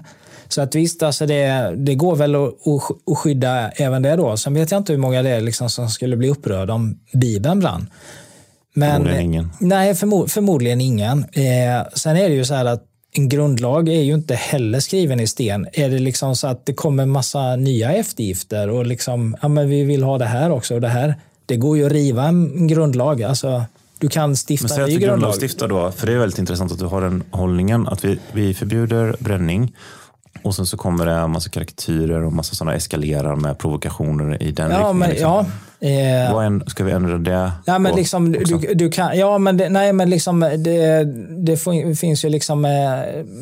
Så att visst, alltså det, det går väl att, att- att skydda även det då. Sen vet jag inte hur många det är liksom som skulle bli upprörda om Bibeln brann. Men, Förmodligen ingen. Nej, förmo förmodligen ingen. Eh, sen är det ju så här att en grundlag är ju inte heller skriven i sten. Är det liksom så att det kommer massa nya eftergifter och liksom, ja men vi vill ha det här också och det här. Det går ju att riva en grundlag. Alltså, du kan Men stifta säg en att ny vi grundlag. grundlagsstiftar då, för det är väldigt intressant att du har den hållningen att vi, vi förbjuder bränning och sen så kommer det en massa karikatyrer och massa sådana eskalerar med provokationer i den Ja, riktningen. men, liksom. ja, eh, Vad en, ska vi ändra det? Ja, men på liksom, du, du kan, ja, men det, nej, men liksom, det, det finns ju liksom... Eh,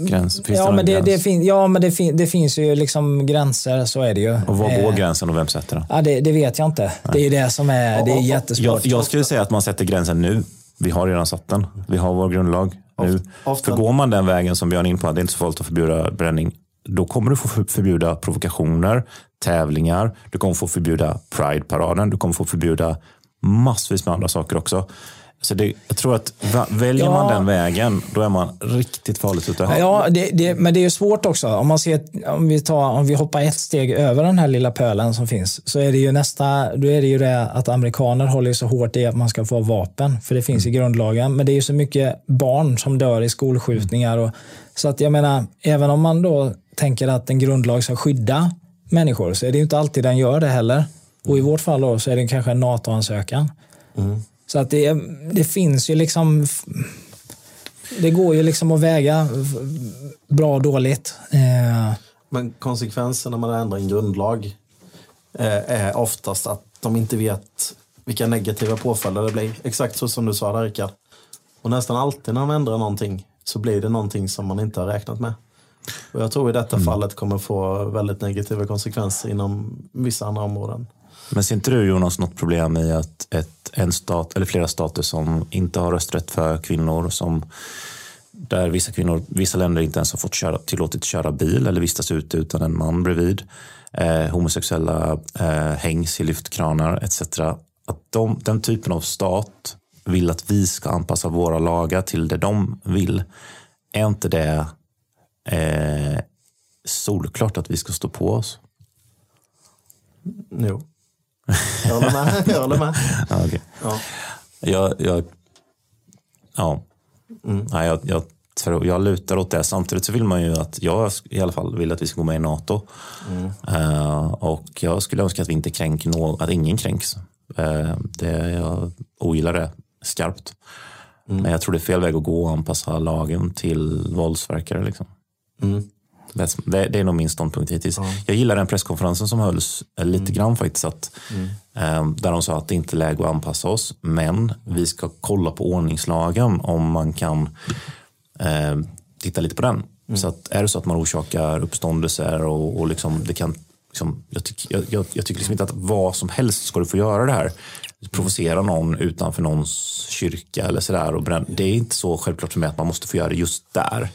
Gräns, finns det ja, någon men det, gräns? det, fin, ja, men det, fin, det finns ju liksom gränser, så är det ju. Och var går Eh, gränsen och vem sätter den? Ja, det, det vet jag inte. Det är ju det som är, det är Jag, jättesvårt. jag skulle säga att man sätter gränsen nu. Vi har redan satt den. Vi har vår grundlag nu. ofta- För går man den vägen som Björn är in på, att det är inte så farligt att förbjuda bränning, då kommer du få för- förbjuda provokationer, tävlingar, du kommer få förbjuda Pride-paraden, du kommer få förbjuda massvis med andra saker också. Så det, jag tror att väljer Ja. man den vägen, då är man riktigt farligt ute. Ja, det, det, men det är ju svårt också. Om, man ser, om, vi tar, om vi hoppar ett steg över den här lilla pölen som finns så är det ju nästa, då är det ju det att amerikaner håller så hårt i att man ska få vapen. För det finns i grundlagen. Men det är ju så mycket barn som dör i skolskjutningar. Och, så att jag menar, även om man då tänker att en grundlag ska skydda människor så är det inte alltid den gör det heller. Och i vårt fall då så är det kanske en NATO-ansökan. Så att det, det finns ju liksom... Det går ju liksom att väga bra och dåligt. Eh, Men konsekvensen när man ändrar en grundlag eh, är oftast att de inte vet vilka negativa påföljder det blir. Exakt så som du sa där Rickard. Och nästan alltid när man ändrar någonting så blir det någonting som man inte har räknat med. Och jag tror i detta fallet kommer få väldigt negativa konsekvenser inom vissa andra områden. Men ser inte du Jonas något problem i att ett, en stat eller flera stater som inte har rösträtt för kvinnor som där vissa kvinnor, vissa länder inte ens har fått köra, tillåtit köra bil eller vistas ute utan en man bredvid. Eh, homosexuella eh, hängs i lyftkranar etc. Att de, den typen av stat vill att vi ska anpassa våra lagar till det de vill. Är inte det eh, solklart att vi ska stå på oss? Jo. Jag håller med. Jag håller med. Ja, okej. Ja. Jag, jag, ja. Nej, jag, jag, tror, jag lutar åt det. Samtidigt så vill man ju att jag i alla fall vill att vi ska gå med i NATO. Eh, och jag skulle önska att vi inte kränker någon, att ingen kränks. Eh, det, jag ogillar det skarpt. Men jag tror det är fel väg att gå och anpassa lagen till våldsverkare. Liksom. Mm. Det, det, är nog min ståndpunkt hittills. Jag gillar den presskonferensen som hölls eh, lite grann faktiskt. Att, eh, där de sa att det inte är läge att anpassa oss, men vi ska kolla på ordningslagen om man kan eh, titta lite på den. Så att, är det så att man orsakar uppståndelser och, och liksom, det kan Liksom, jag, tyck, jag, jag, jag tycker liksom inte att vad som helst ska du få göra det här. Provocera någon utanför någons kyrka eller sådär. Och bränna. Det är inte så självklart för mig att man måste få göra det just där.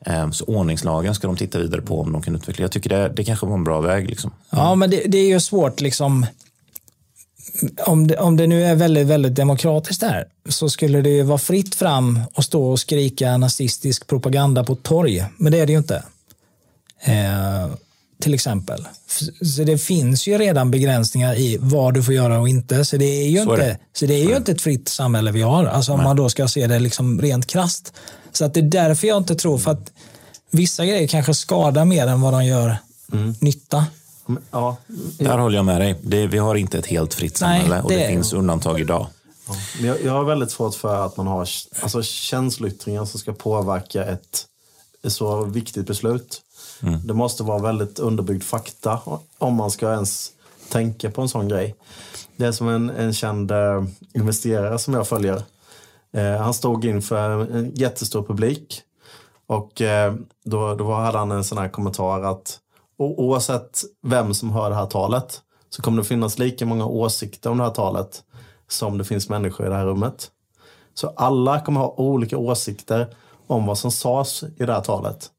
Eh, Så ordningslagen ska de titta vidare på om de kan utveckla. Jag tycker det, det kanske var en bra väg. Liksom. Ja, men det, det är ju svårt liksom. Om det, om det nu är väldigt, väldigt demokratiskt där så skulle det ju vara fritt fram att stå och skrika nazistisk propaganda på ett torg. Men det är det ju inte. Eh, till exempel. Så det finns ju redan begränsningar i vad du får göra och inte. Så det är ju, Så är inte, det. Så det är ju inte ett fritt samhälle vi har. Alltså om man då ska se det liksom rent krasst. Så att det är därför jag inte tror, för att vissa grejer kanske skadar mer än vad de gör nytta. Men, Ja, Där håller jag med dig. Det, vi har inte ett helt fritt Nej, samhälle och det, det- finns undantag idag. Men jag, jag har väldigt svårt för att man har alltså, känsloyttringar som ska påverka ett, ett så viktigt beslut. Mm. Det måste vara väldigt underbyggd fakta om man ska ens tänka på en sån grej. Det är som en, en känd eh, investerare som jag följer. Eh, han stod inför en jättestor publik och eh, då, då hade han en sån här kommentar att oavsett vem som hör det här talet så kommer det finnas lika många åsikter om det här talet som det finns människor i det här rummet. Så alla kommer ha olika åsikter om vad som sades i det här talet.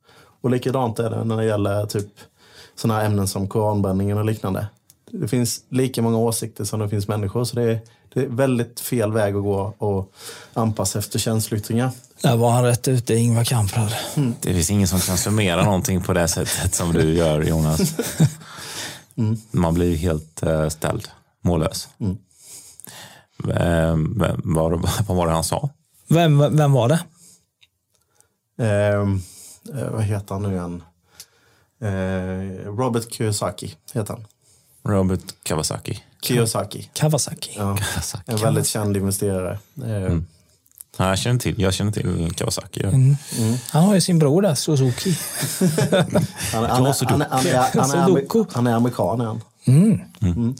Och likadant är det när det gäller typ sådana här ämnen som koranbränningen och liknande. Det finns lika många åsikter som det finns människor. Så det är, det är väldigt fel väg att gå och anpassa efter känsloyttringar. Där var han rätt ute, Ingvar Kamprad. Det finns ingen som kan summera någonting på det sättet som du gör Jonas. Man blir helt eh, ställd, mållös. Eh, vem- vad, vad var det han sa? Vem, vem var det? Ehm, eh, vad heter han nu igen? Eh, Robert Kiyosaki heter han. Robert Kawasaki. Kiyosaki. Kawasaki. Ja, Kawasaki. en väldigt känd investerare. Eh, Ja, jag, känner till, jag känner till Kawasaki. ja. Han har ju sin bror där, Suzuki. Han, han, han, han, han, han, är- han, är, han är amerikan. Är han. Mm. Mm.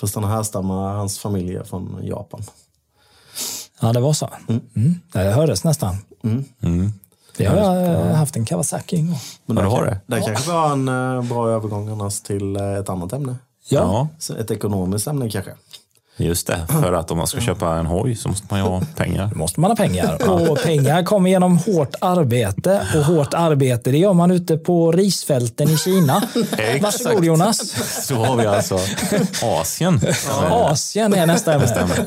Fast han härstammar, hans familj är från Japan. Ja, det var så. Mm. Ja, det hördes nästan. Mm. Det har jag haft en Kawasaki en gång. Men du har det? Där kanske var en eh, bra övergång annars till eh, ett annat ämne. Ja. Ja, Så Ett ekonomiskt ämne kanske. just det. För att om man ska köpa en hoj så måste man ju ha pengar. Då måste man ha pengar. Och pengar kommer genom hårt arbete. Och hårt arbete det gör man ute på risfälten i Kina. Varsågod Jonas. Så har vi alltså Asien. Asien är nästa ämne.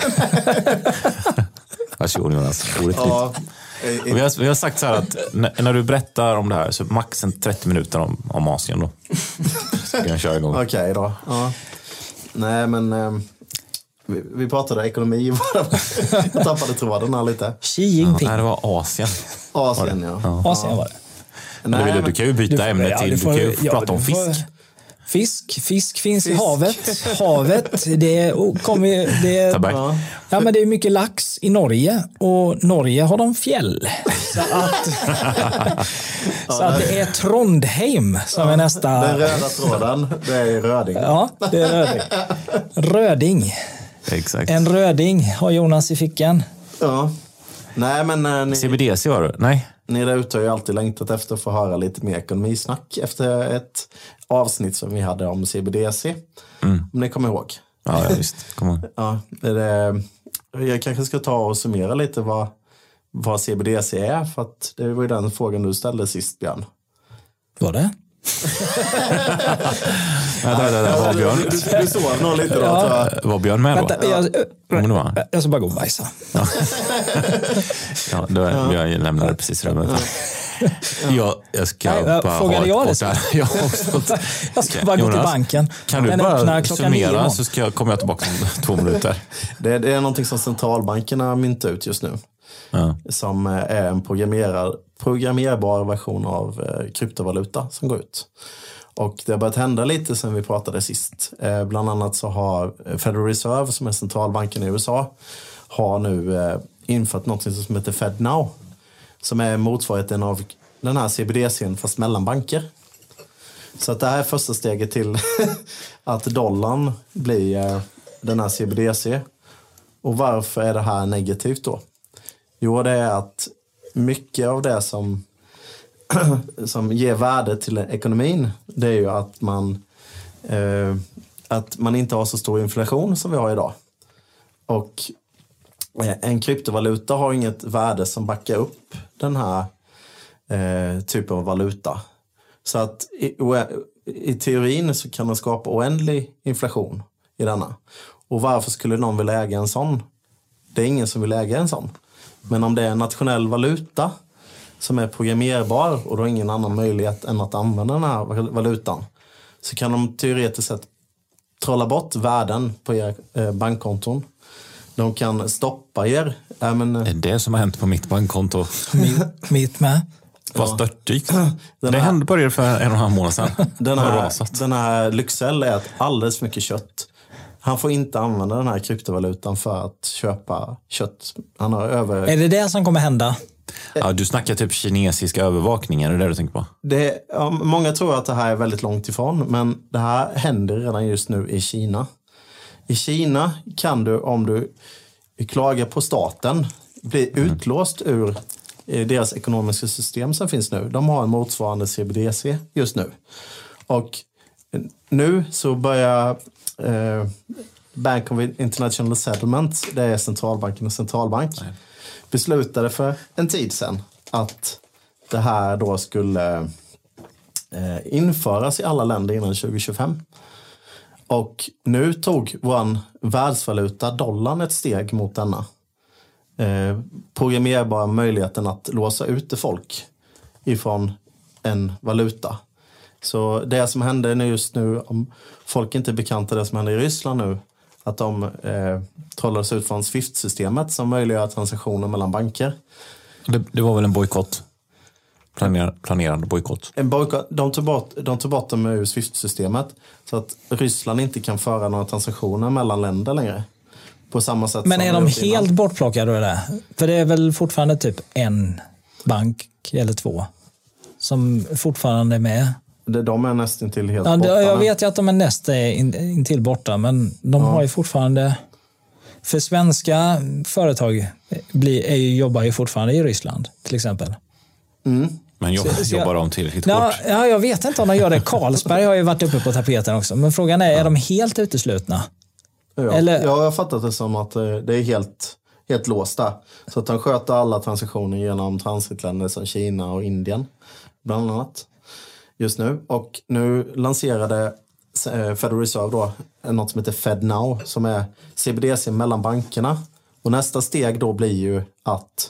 Varsågod Jonas. Ordet. Ja, Vi har, vi har sagt så här att när, när du berättar om det här så max en 30 minuter om, om Asien då. Så kan jag köra igång. Okej då. Ja. Nej men eh, vi, vi pratade ekonomi bara. Jag tappade tråden här lite. Xi Jinping. Nej, det var Asien. Asien ja. Asien var det. Eller vill du, men- du kan ju byta Du får- ämne till, du du får- kan ju ja, prata om fisk. Fisk, fisk finns i Fisk. havet. Havet, det och kommer, det ja, men det är mycket lax i Norge och Norge har de fjäll. Så att, så att det är Trondheim som är nästa. Den röda tråden, det är röding. Ja, det är röding. Röding. Exakt. En röding har Jonas i fickan. Ja. Nej, men eh, ni, CBDC var det? Nej. ni där ute har ju alltid längtat efter att få höra lite mer ekonomisnack efter ett avsnitt som vi hade om CBDC. Om ni kommer ihåg. Ja, ja visst. Kom ihåg. Ja, det, jag kanske ska ta och summera lite vad, vad CBDC är. För att det var ju den frågan du ställde sist, Björn. Var det? Vänta, vänta, vänta. Var Björn, Du, du sov nog lite då, Ja. var Björn med då? Vänta, jag, var- jag ska bara gå och bajsa. Ja, då, Jag lämnade precis rummet. Jag, jag ska Nej, bara frågade ha ett jag kort det? där. Jag Jag ska bara gå till Jonas, banken. Kan du Den bara summera så ska jag, kommer jag tillbaka om två minuter. Det, det är någonting som centralbankerna myntar ut just nu. Ja. Som eh, är en programmerad, programmerbar version av eh, kryptovaluta som går ut. Och det har börjat hända lite sen vi pratade sist. Eh, bland annat så har Federal Reserve, som är centralbanken i USA, har nu eh, infört något som heter FedNow. Som är motsvarigheten av den här CBDCn fast mellan banker. Så att det här är första steget till att dollarn blir eh, den här CBDC. Och varför är det här negativt då? Jo, det är att mycket av det som, som ger värde till ekonomin, det är ju att man, eh, att man inte har så stor inflation som vi har idag. Och en kryptovaluta har inget värde som backar upp den här eh, typen av valuta. Så att i, i teorin så kan man skapa oändlig inflation i denna. Och varför skulle någon vilja äga en sån? Det är ingen som vill äga en sån. Men om det är en nationell valuta som är programmerbar och då har ingen annan möjlighet än att använda den här valutan så kan de teoretiskt sett trolla bort värden på era eh, bankkonton. De kan stoppa er. Äh, men, Det är det som har hänt på mitt bankkonto. Mitt, mitt med. Vad störtdykt. Det här- hände på er för en och en halv månad sedan. Den här, den här Lyxzell äter alldeles för mycket kött. Han får inte använda den här kryptovalutan för att köpa kött. Han har över... Är det det som kommer hända? Ja, du snackar typ kinesisk övervakning, är det det du tänker på? Det, ja, många tror att det här är väldigt långt ifrån, men det här händer redan just nu i Kina. I Kina kan du, om du klagar på staten, bli utlåst ur eh, deras ekonomiska system som finns nu. De har en motsvarande CBDC just nu. Och nu så börjar eh, Bank of International Settlement, det är centralbankernas centralbank, beslutade för en tid sedan att det här då skulle eh, införas i alla länder innan 2025. Och nu tog vår världsvaluta, dollarn, ett steg mot denna. Eh, programmerbara möjligheten att låsa ute folk ifrån en valuta. Så det som hände nu just nu, om folk inte är bekanta det som händer i Ryssland nu, att de eh, trollades ut från Swift-systemet som möjliggör transaktioner mellan banker. Det, det var väl en bojkott? Planer, planerad bojkott. En bojkott, de, tog bort, de tog bort dem ur Swift-systemet så att Ryssland inte kan föra några transaktioner mellan länder längre. På samma sätt Men som är de gjort innan. helt bortplockade ur det? För det är väl fortfarande typ en bank eller två som fortfarande är med? Det- De är nästan till helt Ja, borta jag vet ju att de är näst är in, intill borta, men de har ju fortfarande... För svenska företag blir, är ju, jobbar ju fortfarande i Ryssland, till exempel. Men jobb, Så- så jag- jobbar de tillräckligt Ja, hårt? ja, jag vet inte om de gör det. Carlsberg har ju varit uppe på tapeten också. Men frågan är, är de helt uteslutna? Ja. Eller- Jag har fattat det som att eh, det är helt, helt låsta. Så att de sköter alla transaktioner genom transitländer som Kina och Indien. Bland annat. Just nu. Och nu lanserade eh, Federal Reserve då något som heter FedNow som är CBDC mellan bankerna. Och nästa steg då blir ju att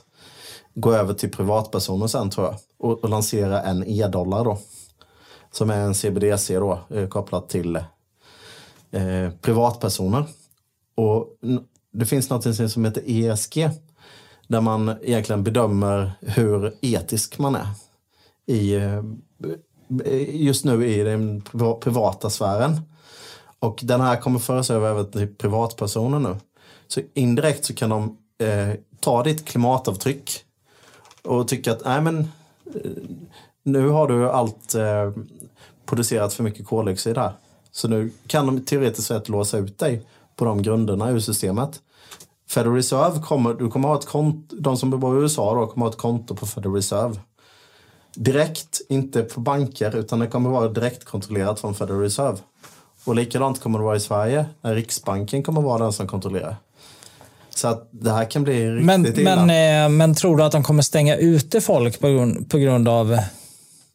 gå över till privatpersoner sen tror jag. Och, och lansera en e-dollar då. Som är en CBDC då eh, kopplat till eh, privatpersoner. Och det finns något som heter ESG. Där man egentligen bedömer hur etisk man är. I, eh, just nu i den privata sfären. Och den här kommer föras över även till privatpersoner nu. Så indirekt så kan de eh, ta ditt klimatavtryck och tycka att nej men nu har du allt eh, producerat för mycket koldioxid här. Så nu kan de teoretiskt sett låsa ut dig på de grunderna ur systemet. Federal Reserve kommer, du kommer ha ett konto, de som bor i USA då kommer ha ett konto på Federal Reserve. Direkt, inte på banker, utan det kommer vara direkt kontrollerat från Federal Reserve. Och likadant kommer det vara i Sverige, när Riksbanken kommer vara den som kontrollerar. Så att det här kan bli riktigt Men, illa. men, eh, men tror du att de kommer stänga ute folk på grund, på grund, av,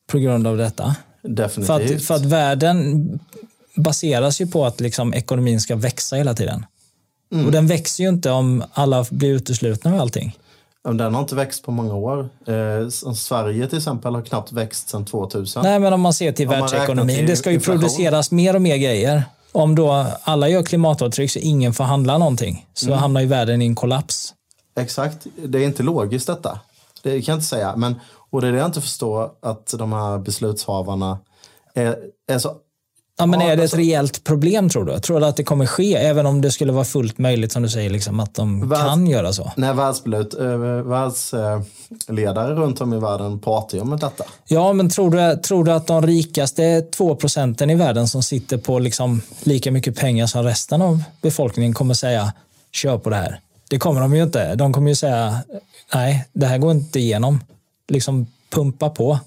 på grund av detta? För Definitivt. att, för att världen baseras ju på att liksom ekonomin ska växa hela tiden. Mm. Och den växer ju inte om alla blir uteslutna med allting. Den har inte växt på många år. Eh, Sverige till exempel har knappt växt sedan 2000. Nej, men om man ser till Om världsekonomin. till Det ska ju inflation. produceras mer och mer grejer. Om då alla gör klimatavtryck så ingen får handla någonting så Mm. hamnar ju världen i en kollaps. Exakt. Det är inte logiskt detta. Det kan jag inte säga. Men, och det är det jag inte förstår att de här beslutshavarna är, är så... Ja, men är det ett alltså- reellt problem tror du? Tror du att det kommer ske även om det skulle vara fullt möjligt som du säger liksom, att de Världs- kan göra så? När världsledare världs, eh, ledare runt om i världen pratar ju om detta. Ja, men tror du, tror du att de rikaste två procenten i världen som sitter på liksom lika mycket pengar som resten av befolkningen kommer säga kör på det här? Det kommer de ju inte. De kommer ju säga nej, det här går inte igenom. Liksom pumpa på.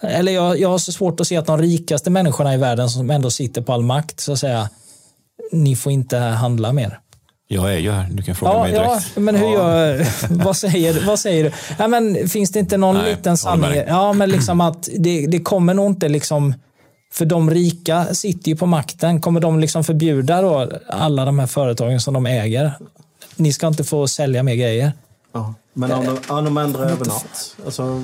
Eller jag, jag har så svårt att se att de rikaste människorna i världen som ändå sitter på all makt så att säga ni får inte handla mer. Jag är ju här, du kan fråga Ja, mig ja, direkt. men hur gör, vad, säger, vad säger du? Ja, men finns det inte någon Nej, liten sanning? Ja, men liksom att det, det kommer nog inte liksom, för de rika sitter ju på makten. Kommer de liksom förbjuda då alla de här företagen som de äger? Ni ska inte få sälja mer grejer. Ja. Men om de, om de ändrar över natt, alltså,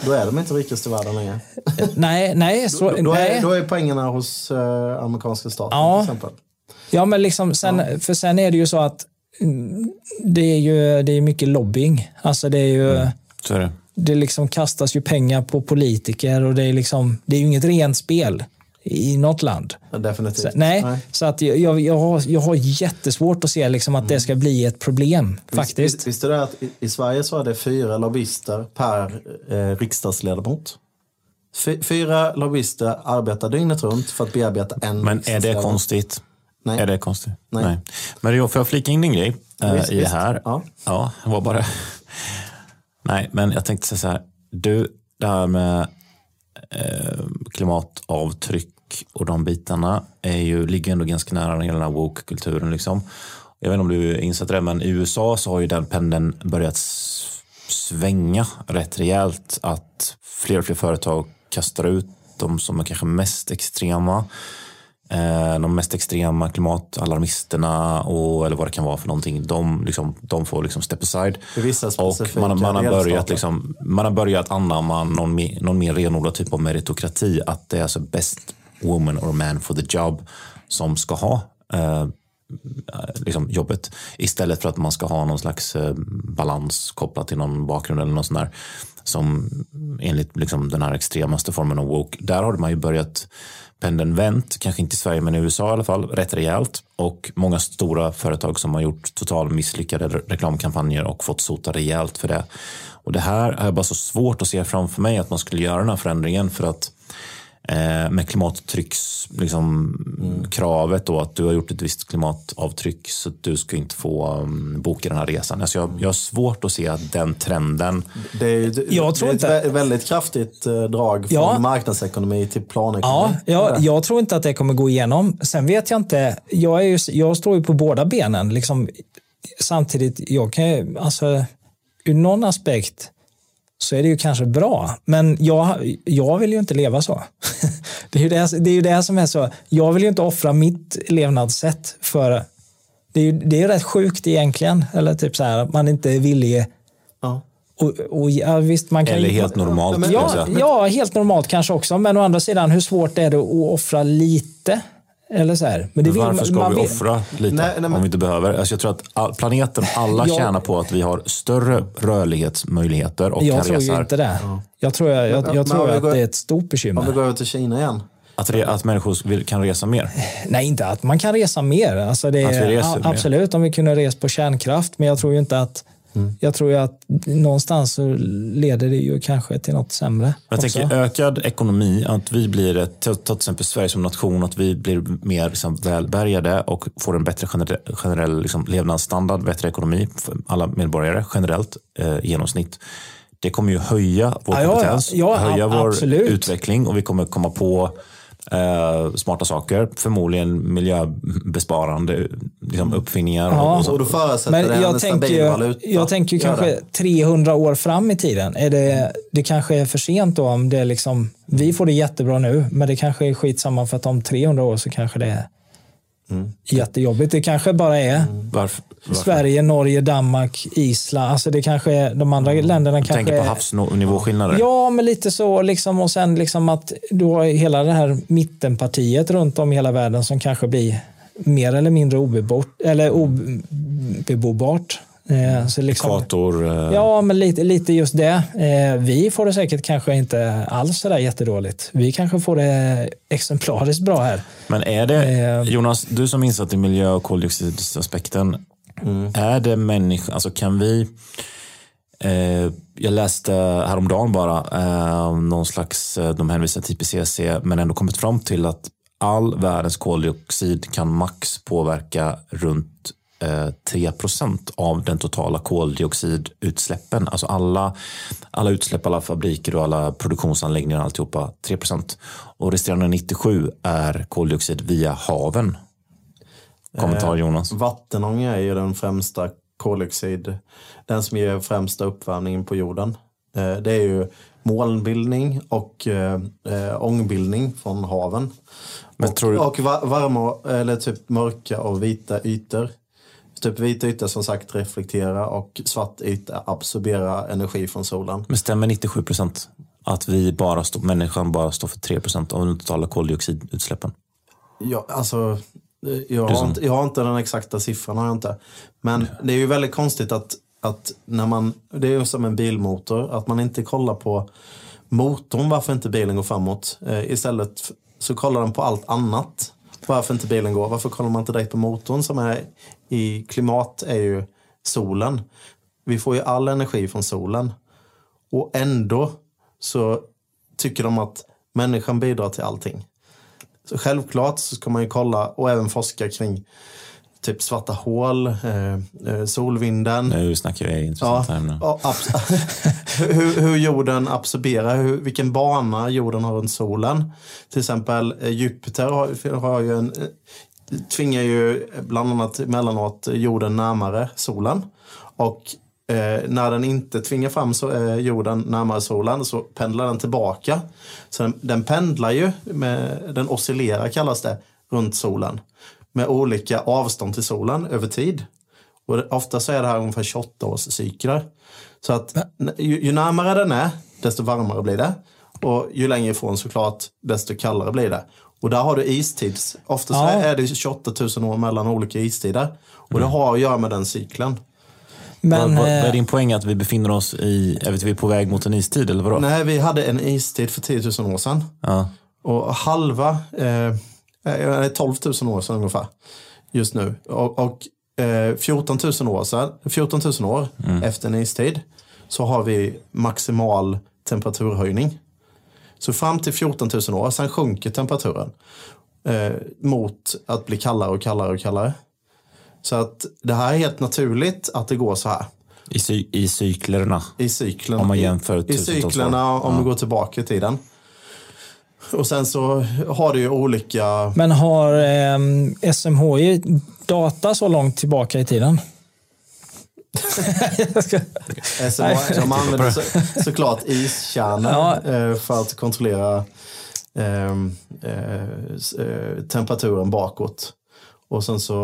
då är de inte rikast i världen längre. Nej, nej. Så, Då, då, nej. är, då är pengarna hos eh, amerikanska staten Ja. till exempel. Ja, men liksom sen, för sen är det ju så att mm, det är ju det är mycket lobbying. Alltså det är ju... Så är det. det liksom kastas ju pengar på politiker och det är, liksom, det är ju inget rent spel i något land. Ja, definitivt. Så, nej, så att jag, jag, jag, har, jag har jättesvårt att se liksom att det ska bli ett problem faktiskt. Visst, visst är det att i, i Sverige så är det fyra lobbyister per eh, riksdagsledamot. Fy, fyra lobbyister arbetar dygnet runt för att bearbeta en Men är det konstigt? Nej. Är det konstigt? Nej. Men jag får jag flika in en grej eh, Visst, i det här? Ja. ja, det var bara... Nej, men jag tänkte säga så här. Du, det här med eh, klimatavtryck och de bitarna är ju, ligger ändå ganska nära hela den här woke-kulturen. Liksom. Jag vet inte om du insett det, men i USA så har ju den pendeln börjat svänga rätt rejält. Att fler och fler företag kastar ut de som är kanske mest extrema. Eh, de mest extrema klimatalarmisterna och, eller vad det kan vara för någonting. De, liksom, de får liksom step aside. Och man, man, har börjat liksom, man har börjat anamma någon, någon mer renodlad typ av meritokrati. Att det är alltså best woman or man for the job som ska ha eh, liksom jobbet. Istället för att man ska ha någon slags eh, balans kopplat till någon bakgrund eller något sånt där. Som enligt liksom, den här extremaste formen av woke. Där har man ju börjat pendeln vänt, kanske inte i Sverige men i USA i alla fall, rätt rejält. Och många stora företag som har gjort total misslyckade reklamkampanjer och fått sota rejält för det. Och det här är bara så svårt att se framför mig att man skulle göra den här förändringen för att med klimattrycks liksom, kravet då att du har gjort ett visst klimatavtryck så att du ska inte få um, boka den här resan. Alltså jag, jag har svårt att se att den trenden Det är, ju- Jag tror det är inte- ett vä- väldigt kraftigt eh, drag från Ja. marknadsekonomi till Ja, planekonomi. jag, jag tror inte att det kommer gå igenom. Sen vet jag inte. Jag, är ju, jag står ju på båda benen. Liksom, samtidigt, jag kan alltså, ur någon aspekt så är det ju kanske bra. Men jag, jag vill ju inte leva så. det, är ju det, det är ju det som är så. Jag vill ju inte offra mitt levnadssätt för... Det är ju det är ju rätt sjukt egentligen. Eller typ så här, att man inte är villig... Ja. Och, och, ja, visst, man kan eller ju- helt normalt. men- kan jag Ja, ja, helt normalt kanske också. Men å andra sidan, hur svårt är det att offra lite Eller så här. Men det vill, Varför ska man vi vill- offra lite Nej, nej, men- om vi inte behöver? Alltså jag tror att all, planeten, alla Ja. tjänar på att vi har större rörlighetsmöjligheter och Jag kan tror ju inte det. Jag tror, jag, jag, jag tror att går- det är ett stort Om vi bekymmer. går över till Kina igen. Att, re, att människor vill, kan resa mer. Nej, inte att man kan resa mer. Alltså det Att vi är, reser a- mer. absolut om vi kunde resa på kärnkraft, men jag tror ju inte att Mm. Jag tror ju att någonstans så leder det ju kanske till något sämre. Jag också. tänker ökad ekonomi, att vi blir, ett, ta till exempel Sverige som nation, att vi blir mer liksom, välbärgade och får en bättre generell, generell liksom, levnadsstandard, bättre ekonomi för alla medborgare generellt eh, genomsnitt. Det kommer ju höja vår Ja, ja, kompetens, ja, höja a- vår absolut. utveckling och vi kommer komma på eh, smarta saker, förmodligen miljöbesparande liksom, uppfinningar. Ja. Och, Och då förutsätter Men det en jag tänker, stabil valuta. jag tänker kanske det. 300 år fram i tiden. Är det, det kanske är för sent då om det är liksom, vi får det jättebra nu, men det kanske är skitsamma för att om 300 år så kanske det är Mm. jättejobbigt. Det kanske bara är varför, varför? Sverige, Norge, Danmark, Island. Alltså det kanske är, de andra länderna Du kanske tänker på är- havsnivåskillnader? Ja, men lite så. Liksom, och sen liksom att då hela det här mittenpartiet runt om i hela världen som kanske blir mer eller mindre obebort, eller obebobart. Eh, så liksom, Ekvator? Eh, Ja, men lite, lite just det. Eh, vi får det säkert kanske inte alls sådär jättedåligt. Vi kanske får det exemplariskt bra här. Men är det, Eh. Jonas, du som är insatt i miljö och koldioxidaspekten, är det människa, alltså kan vi, jag läste häromdagen bara, eh, någon slags, de hänvisar till IPCC, men ändå kommit fram till att all världens koldioxid kan max påverka runt eh, 3 av den totala koldioxidutsläppen. Alltså alla, alla utsläpp, alla fabriker och alla produktionsanläggningar och alltihopa 3 Och resterande 97 är koldioxid via haven. Kommentar Jonas. Vattenånga är ju den främsta koldioxid, den som ger främsta uppvärmningen på jorden. Eh, Det är ju molnbildning och eh, eh, ångbildning från haven. Men och, tror du- och va- varma, eller typ mörka och vita ytor. Typ vita ytor som sagt reflekterar och svart yta absorberar energi från solen. Men stämmer 97% att vi bara står, människan bara står för 3% av den totala koldioxidutsläppen? Ja, alltså, jag, har inte, jag har inte den exakta siffran. Har jag inte. Men det är ju väldigt konstigt att, att när man, det är ju som en bilmotor, att man inte kollar på motorn, varför inte bilen går framåt. Eh, istället så kollar den på allt annat, varför inte bilen går. Varför kollar man inte direkt på motorn som är i klimat, är ju solen. Vi får ju all energi från solen. Och ändå så tycker de att människan bidrar till allting. Så självklart så ska man ju kolla och även forska kring typ svarta hål, eh, eh, solvinden. Nu snackar vi Ja, intressanta ämnen. ja, hur, hur jorden absorberar, hur, vilken bana jorden har runt solen. Till exempel eh, Jupiter har, har ju en, eh, tvingar ju bland annat emellanåt jorden närmare solen. Och eh, när den inte tvingar fram så, eh, jorden närmare solen så pendlar den tillbaka. Så den, den pendlar ju, med, den oscillerar kallas det, runt solen. Med olika avstånd till solen över tid. Och ofta så är det här ungefär 28 års cykler. Så att ju, ju närmare den är, desto varmare blir det. Och ju längre ifrån såklart, desto kallare blir det. Och där har du istids. Ofta så Ja. är det 28 000 år mellan olika istider. Och det har att göra med den cykeln. Men, vad, vad, vad är eh, din poäng att vi befinner oss i, är vi på väg mot en istid eller vadå? Nej, vi hade en istid för 10 000 år sedan. Ja. Och halva eh, är 12 000 år sedan ungefär. Just nu. Och, och eh, 14 000 år sedan, 14 000 år efter en istid så har vi maximal temperaturhöjning. Så fram till 14 000 år, sen sjunker temperaturen eh, mot att bli kallare och kallare och kallare. Så att det här är helt naturligt att det går så här. I, cy, I cyklerna. I cyklerna. Om man jämför I, cyklerna om Ja. du går tillbaka i tiden. Och sen så har du ju olika... men har eh, SMHI data så långt tillbaka i tiden? SMH, de använder så, såklart iskärnor Ja. eh, för att kontrollera ehm, eh, eh, temperaturen bakåt. Och sen så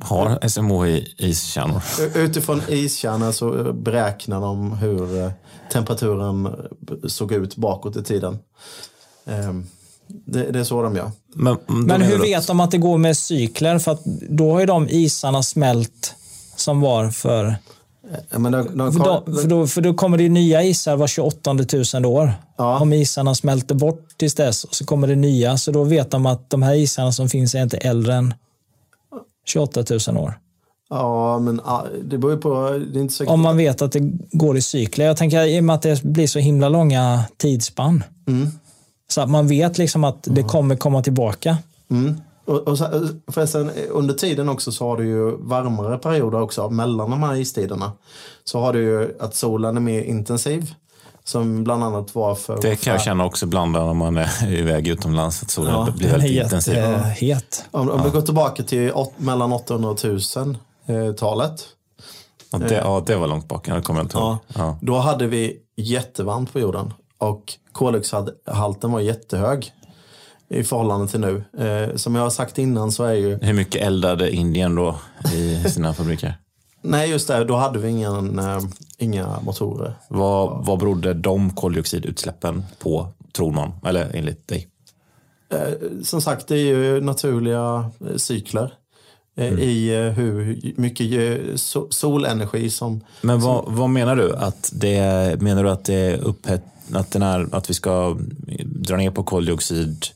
Har SMHI iskärnor? Utifrån iskärnor så beräknar de hur eh, temperaturen såg ut bakåt i tiden. Ehm, Det, det är så de gör. Men, då Men hur vet de att det går med cykler? För att då har ju de isarna smält som var för... Ja, Men de, de, För då, för då, för då kommer det nya isar var 28 000 år. Ja. Om isarna smälter bort tills dess och så kommer det nya. Så då vet de att de här isarna som finns är inte äldre än 28 000 år. Ja, men ah, det beror ju på. Det är inte säkert. Om man vet att det går i cykler. Jag tänker i och med att det blir så himla långa tidsspann. Så att man vet liksom att det kommer komma tillbaka. Mm. Och, och förresten, under tiden också så har du ju varmare perioder också mellan de här istiderna. Så har du ju att solen är mer intensiv. Som bland annat var för... Det kan jag känna också ibland när man är iväg utomlands. Att solen Ja, blir väldigt intensiv. jättehet. Om, om vi går tillbaka till åt, mellan 800 och 1000-talet. Ja, det, ja, det var långt bak. Det kommer jag inte ihåg. Ja. Ja. Då hade vi jättevarmt på jorden. Och koldioxidhalten var jättehög. I förhållande till nu. Eh, som jag har sagt innan så är ju... Hur mycket eldade Indien då i sina fabriker? Nej, just det. Då hade vi ingen, eh, inga motorer. Vad, vad berodde de koldioxidutsläppen på, tror man? Eller enligt dig? Som sagt, det är ju naturliga eh, cykler. Eh, I eh, hur mycket eh, so- solenergi som... Men vad, vad menar du? Att det, menar du att det är upphett, att, den är, att vi ska dra ner på koldioxid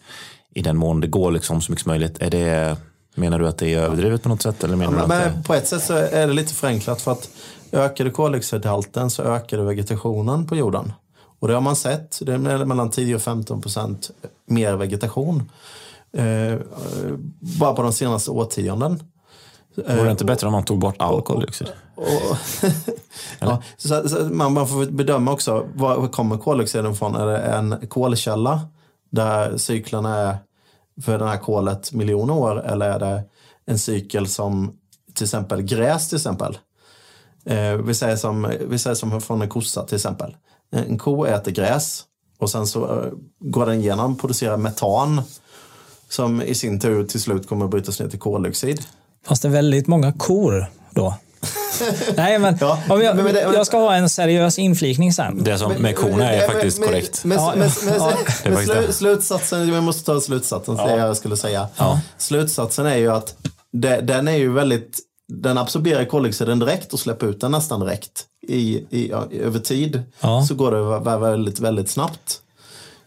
i den mån det går liksom så mycket som möjligt? Är det, menar du att det är överdrivet på något sätt? Eller menar Men, du att det, men på ett sätt så är det lite förenklat för att ökade koldioxidhalten så ökade vegetationen på jorden. Och det har man sett. Det är mellan 10 och 15 procent mer vegetation. Eh, bara på de senaste årtionden. vore det inte bättre om man tog bort all koldioxid? Och, ja, så, så man, man får bedöma också, var, kommer koldioxiden ifrån? Är det en kolkälla där cyklerna är för det här kolet miljoner år eller är det en cykel som till exempel gräs till exempel? Eh, vi, säger som, vi säger som från en kossa till exempel. En ko äter gräs och sen så eh, går den igenom producerar metan som i sin tur till slut kommer att brytas ner till koldioxid. Fast det är väldigt många kor då. Nej, men, Ja, jag, men- men det- jag ska ha en seriös inflikning sen. Det som med korna är faktiskt men- korrekt. Men, Ja, ja, slu, slutsatsen, jag måste ta slutsatsen, det jag skulle säga. Slutsatsen är ju att det, den är ju väldigt, den absorberar koldioxiden direkt och släpper ut den nästan direkt. I, i, ja, över tid Ja. så går det vä- vä- väldigt, väldigt snabbt.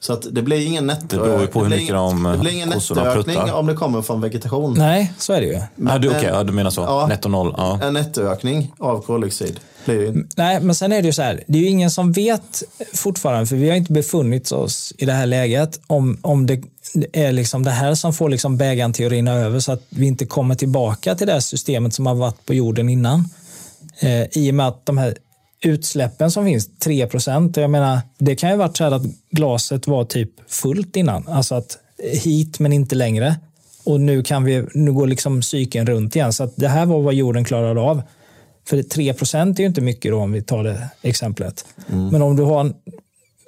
Så att det blir ingen netto... Det beror ju på hur blir mycket ingen, de, Det blir ingen kossorna nettoökning om det kommer från vegetation. Nej, så är det ju. Nej, du, men- okej, ja, du menar så. Ja. Netto noll. Ja. En nettoökning av koldioxid Nej, men sen är det ju så här. Det är ju ingen som vet fortfarande, för vi har inte befunnit oss i det här läget, om, om det är liksom det här som får liksom bägaren till att rinna över så att vi inte kommer tillbaka till det här systemet som har varit på jorden innan. Eh, I och med att de här utsläppen som finns, 3 procent, jag menar, det kan ju varit så här att glaset var typ fullt innan, alltså att hit men inte längre. Och nu kan vi, nu går liksom cykeln runt igen. Så att det här var vad jorden klarade av. För 3 procent är ju inte mycket då om vi tar det exemplet. Men om du har en,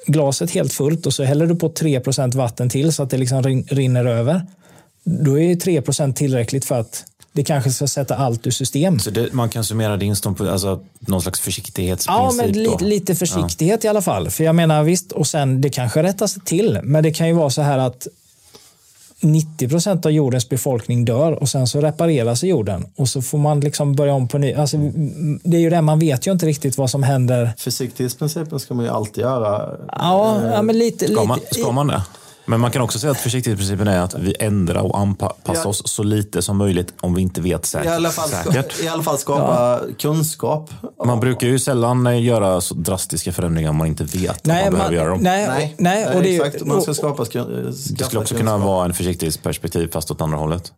glaset helt fullt och så häller du på 3 procent vatten till så att det liksom rin, rinner över. Då är ju 3 procent tillräckligt för att det kanske ska sätta allt ur system. Så det, man kan summera din ståndpunkt, alltså någon slags Ja, försiktighetsprincip men då? lite, försiktighet i alla fall. För jag menar visst, och sen det kanske rättas till, men det kan ju vara så här att 90 procent av jordens befolkning dör och sen så repareras jorden och så får man liksom börja om på ny. Alltså, det är ju det, man vet ju inte riktigt vad som händer. Försiktighetsprincipen ska man ju alltid göra. Ja, ja men lite. Ska man, ska man det? Men man kan också säga att försiktighetsprincipen är att vi ändrar och anpassar Ja. oss så lite som möjligt om vi inte vet I säkert. alla fall, säkert. i alla fall skapa kunskap. Man brukar ju sällan eh, göra så drastiska förändringar om man inte vet att man behöver göra dem. nej, Nej, nej, och det exakt. Man ska skapa skun- det skulle också kunna vara en försiktighetsperspektiv fast åt andra hållet.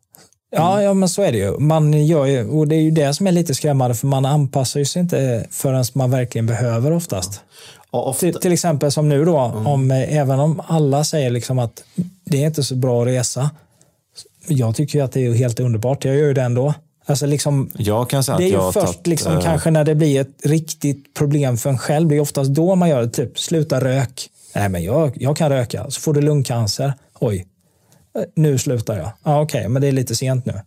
Ja, ja, men så är det ju. Man gör ju, och det är ju det som är lite skrämmande, för man anpassar ju sig inte förrän man verkligen behöver oftast. Ofta, Till, till exempel som nu då, om, eh, även om alla säger liksom att det är inte så bra att resa. Jag tycker ju att det är helt underbart, jag gör ju det ändå. Alltså liksom, Jag kan säga det är ju först tagit, liksom, eh, kanske när det blir ett riktigt problem för en själv. Det är oftast då man gör det. Typ, sluta rök. Nej, men jag, jag kan röka. Så får du lungcancer. Oj, Eh, nu slutar jag. Ja, Okej, men det är lite sent nu.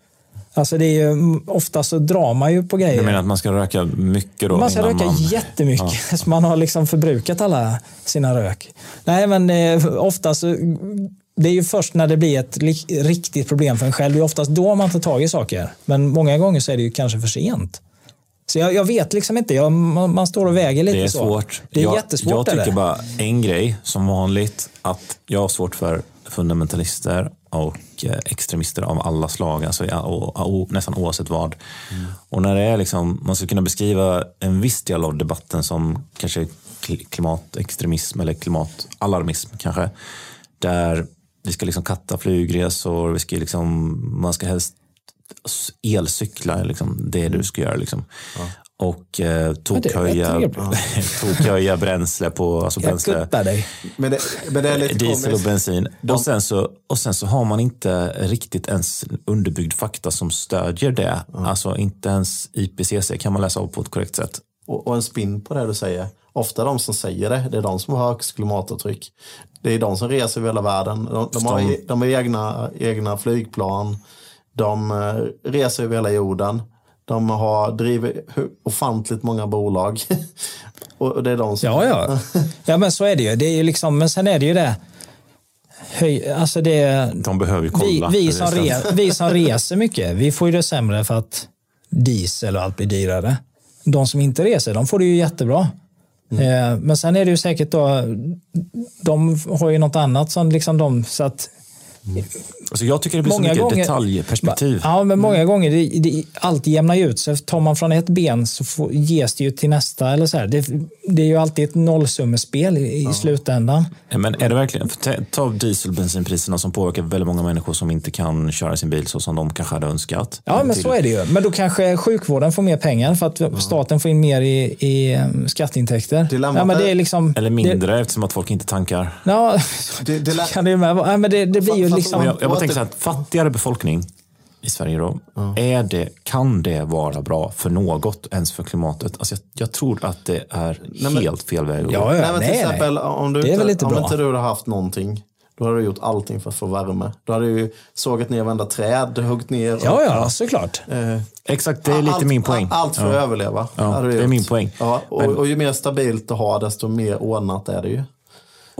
Alltså det är ju, mm, ofta så drar man ju på grejer. Du menar att man ska röka mycket då? Man ska röka man... jättemycket, så man har liksom förbrukat alla sina rök. Nej, men eh, ofta så det är ju först när det blir ett riktigt problem för en själv. Det är oftast då man tar tag i saker. Men många gånger så är det ju kanske för sent. Så jag, jag vet liksom inte. Jag, man, man står och väger lite Det är så. svårt. Det är jag, jättesvårt. Jag tycker bara en grej som vanligt. Att jag har svårt för fundamentalister och eh, extremister av alla slag. Alltså, ja, nästan oavsett vad. Och när det är liksom, man ska kunna beskriva en viss del av debatten som kanske kli- klimatextremism eller klimatalarmism kanske. Där vi ska liksom katta flygresor, vi ska liksom, man ska helst elcykla liksom det du ska göra. Liksom. Och eh, tokhöja, tokhöja bränsle på alltså Jag bränsle, dig. Men det, men det är lite diesel och komiskt. bensin. Och, sen så, och sen så har man inte riktigt ens underbyggd fakta som stödjer det. Alltså inte ens IPCC kan man läsa av på ett korrekt sätt. Och, och en spin på det du säger. Ofta de som säger det, det är de som har högst klimatavtryck. Det är de som reser över hela världen. De, de, har, de- de har egna, egna flygplan. De eh, reser över hela jorden. De har drivit ofantligt många bolag. och det är de som... Ja, ja. Ja, men så är det ju. Det är ju liksom, men sen är det ju det. Höj, alltså det De behöver ju vi, kolla. vi, som Det är re, vi som reser mycket, vi får ju det sämre för att diesel och allt blir dyrare. De som inte reser, de får det ju jättebra. Eh, Men sen är det ju säkert då, de har ju något annat som liksom de, så att Alltså jag tycker det blir så många mycket gånger, detaljperspektiv. Ja, men många gånger, det, det, allt jämnar ju ut sig. Tar man från ett ben så får, ges det ju till nästa. Eller så här. Det, det är ju alltid ett nollsummespel i, i slutändan. Ja, Men är det verkligen, för ta- ta diesel och bensinpriserna som påverkar väldigt många människor som inte kan köra sin bil så som de kanske hade önskat. Ja, men Till- så är det ju. Men då kanske sjukvården får mer pengar för att staten får in mer i, i um, skatteintäkter. Ja, men det är- liksom, Eller mindre eftersom att folk inte tankar. Det, ja, Det, det, kan det ju med vara. Ja, men det, det blir ju liksom... Jag, jag bara tänker så här, att fattigare befolkning i Sverige då, är det, kan det vara bra för något ens för klimatet? Alltså jag, jag tror att det är men- helt fel väg att gå. Ja, ja, Nej, men till nej, exempel, nej. om, du Det är inte, väl inte om bra. inte du hade haft någonting, då hade du gjort allting för att få värme. Då hade du ju sågat ner varenda träd, huggit ner. och- Ja, ja, såklart. Eh, Exakt, det är lite allt, min poäng. Allt för Ja. att överleva. Ja, hade du det är gjort. min poäng. Ja, och, och ju mer stabilt du har, desto mer ordnat är det ju.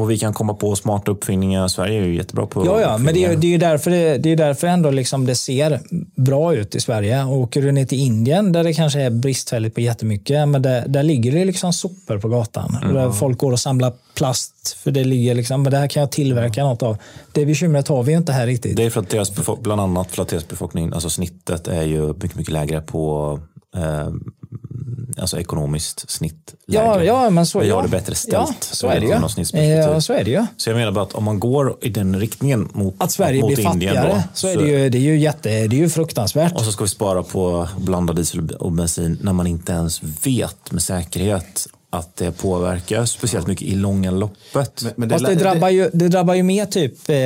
Och vi kan komma på smarta uppfinningar. Sverige är ju jättebra på Ja, ja, men det är, det är därför det, det är därför ändå liksom det ser bra ut i Sverige. Och åker du ner till Indien där det kanske är bristfälligt på jättemycket, men där, där ligger det liksom sopor på gatan. Och Där folk går och samlar plast, för det ligger liksom, men det här kan jag tillverka något av. Det bekymret har vi ju inte här riktigt. Det är för att deras bland annat för att deras befolkning, alltså snittet är ju mycket, mycket lägre på eh, alltså ekonomiskt snitt. ja, lägre. ja, men så, Vi ja. har det bättre ställt. Ja, så är det ju. Ja, så är det ju. Så jag menar bara att om man går i den riktningen mot, Att Sverige mot blir Indien fattigare, då, så är det ju, det är ju, jätte, det är ju fruktansvärt. Och så ska vi spara på blandad diesel och bensin när man inte ens vet med säkerhet att det påverkar speciellt mycket i långa loppet. Men, men Fast det lä- drabbar ju, det drabbar ju mer typ eh,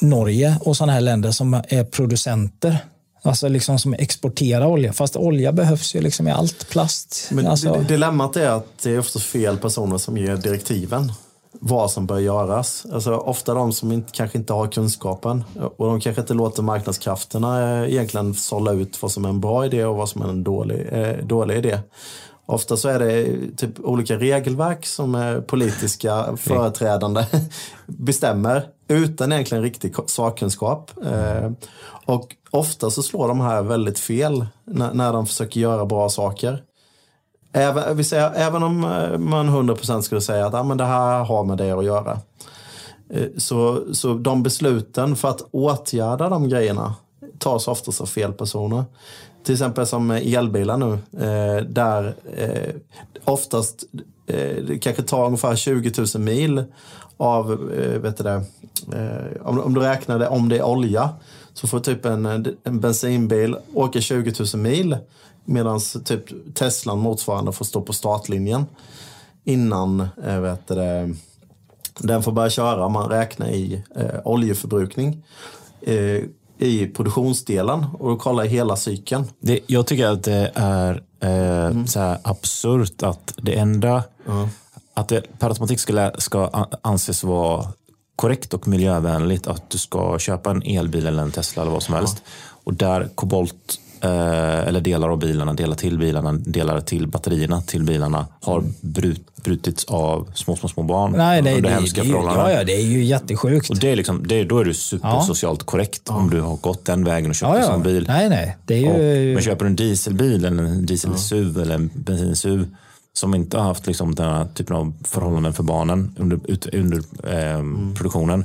Norge och sådana här länder som är producenter. Alltså liksom som exporterar olja. Fast olja behövs ju liksom i allt. Plast. Men alltså, dilemmat är att det är oftast fel personer som ger direktiven. Vad som bör göras. Alltså, ofta de som inte, kanske inte har kunskapen. Och de kanske inte låter marknadskrafterna eh, egentligen sålla ut vad som är en bra idé och vad som är en dålig, eh, dålig idé. Ofta så är det typ olika regelverk som eh, politiska företrädande bestämmer utan egentligen riktig sakkunskap. Eh, och ofta så slår de här väldigt fel när, när de försöker göra bra saker. Även, vi säger, även om eh, man 100% skulle säga att ah, men det här har med det att göra. Eh, så, så de besluten för att åtgärda de grejerna tas oftast av fel personer. Till exempel som elbilar nu, eh, där oftast det kanske tar ungefär 20 000 mil av, vet du det, om du räknar det om det är olja, så får typ en, en bensinbil åka 20 000 mil medan typ Teslan motsvarande får stå på startlinjen innan eh, vet det, den får börja köra. Man räknar i eh, oljeförbrukning eh, i produktionsdelen och då kollar hela cykeln. Det, jag tycker att det är eh, så här absurt att det enda att det per automatik ska, ska anses vara korrekt och miljövänligt att du ska köpa en elbil eller en Tesla eller vad som helst. Och där kobolt eh, eller delar av bilarna, delar till bilarna, delar till batterierna till bilarna har brut, brutits av små, små, små barn Nej, det, under det, hemska det, förhållanden. ja, ja, det är ju jättesjukt. Och det är liksom, det, då är du supersocialt korrekt om du har gått den vägen och köpt Ja, en ja. sån bil. Nej, nej. Det är Och, ju... men köper du en dieselbil eller en diesel-SUV eller en bensin-SUV som inte har haft liksom den här typen av förhållanden för barnen under, ut, under eh, produktionen,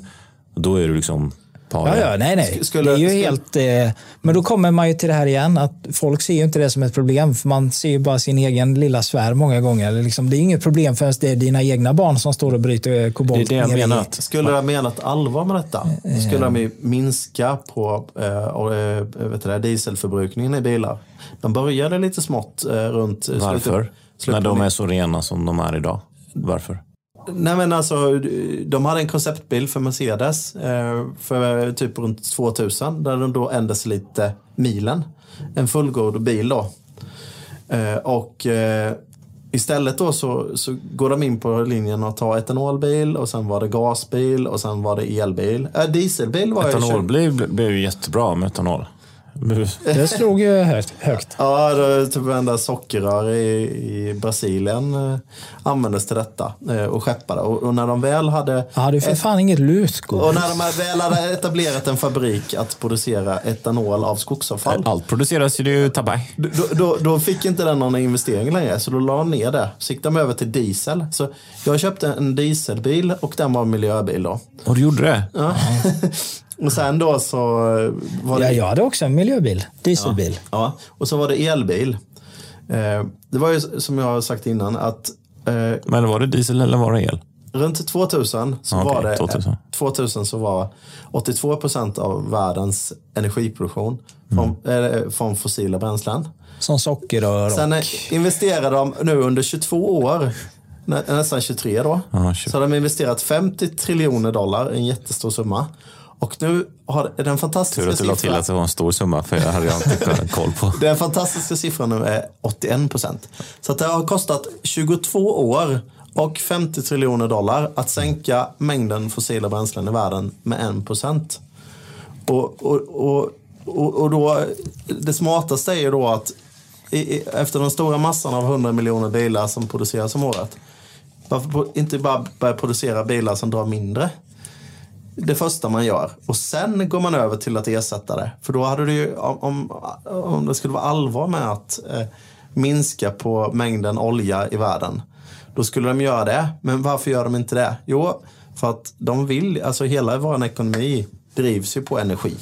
då är du liksom Ja, paria. ja, nej, nej. Skulle- det är ju skulle- helt... Eh, men då kommer man ju till det här igen, att folk ser ju inte det som ett problem, för man ser ju bara sin egen lilla sfär många gånger. Det är Liksom, det är inget problem förrän det är dina egna barn som står och bryter kobolt. Det är det jag menar. Att, Skulle de ha menat allvar med detta, då skulle de ju minska på eh, eh, vet du det, dieselförbrukningen i bilar. De började lite smått eh, runt... eh, varför? slutet När de är så rena som de är idag. Varför? Nej men alltså, de hade en konceptbil för Mercedes eh, för typ runt 2000 där de då ändes lite milen. En fullgod bil då. Eh, och eh, istället då så, så går de in på linjen att ta etanolbil och sen var det gasbil och sen var det elbil. Äh, dieselbil var ju... Etanol blev, blev ju jättebra med etanol. Det slog ju högt. högt. Ja, det, typ varenda sockerrör i, i Brasilien eh, användes till detta eh, och skeppade. Och, och när de väl hade Jag hade ju för fan inget lutgod. Och när de väl hade etablerat en fabrik att producera etanol av skogsavfall. Allt produceras ju i Tabai. Då, då, då fick inte den någon investering längre, så då la de ner det. Så gick de över till diesel. Så jag köpte en dieselbil och den var en miljöbil då. Och du gjorde det? Ja. och sen då så var det... Ja, jag hade också en miljöbil. Dieselbil. Ja, och så var det elbil. Eh, det var ju som jag har sagt innan att eh, Men var det diesel eller var det el? Runt 2000 så Okej, var det 2000. 2000 så var 82 procent av världens energiproduktion från, eh, från fossila bränslen. Som sockerrör och... Sen eh, investerade de nu under 22 år, nä, nästan 23 då, Ja, 20. så har de investerat 50 triljoner dollar, en jättestor summa. Och nu har den fantastiska Tur att du la till siffran, att det var en stor summa, för jag hade inte koll på. den fantastiska siffran nu är 81 procent. Så det har kostat 22 år och 50 triljoner dollar att sänka mängden fossila bränslen i världen med 1 procent. Och, och, och, och, och då, det smartaste är ju då att i, efter den stora massan av 100 miljoner bilar som produceras om året, varför inte bara börja producera bilar som drar mindre? Det första man gör. Och sen går man över till att ersätta det. För då hade du ju, om, om, det skulle vara allvar med att eh, minska på mängden olja i världen, då skulle de göra det. Men varför gör de inte det? Jo, för att de vill, alltså hela vår ekonomi drivs ju på energi.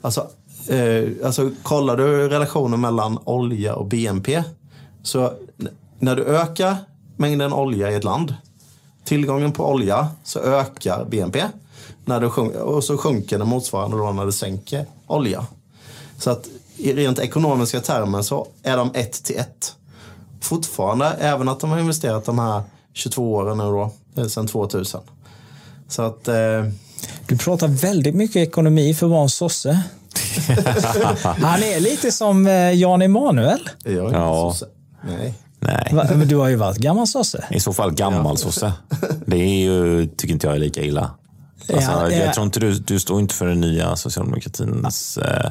Alltså, eh, alltså kollar du relationen mellan olja och BNP, så när du ökar mängden olja i ett land, tillgången på olja, så ökar BNP. När du sjunk- och så sjunker den motsvarande då när du sänker olja. Så att i rent ekonomiska termer så är de ett till ett. Fortfarande, även att de har investerat de här 22 åren nu då, eh, sedan 2000. Så att... Eh, Du pratar väldigt mycket ekonomi för att vara en sosse. Han är lite som eh, Jan Emanuel. jag är Ja. sosse. Nej. Nej, Va? Men du har ju varit gammal sosse. i så fall gammal sosse. Det är ju, tycker inte jag är lika illa. Alltså, Ja, ja. Jag tror inte du, du står inte för den nya socialdemokratins eh,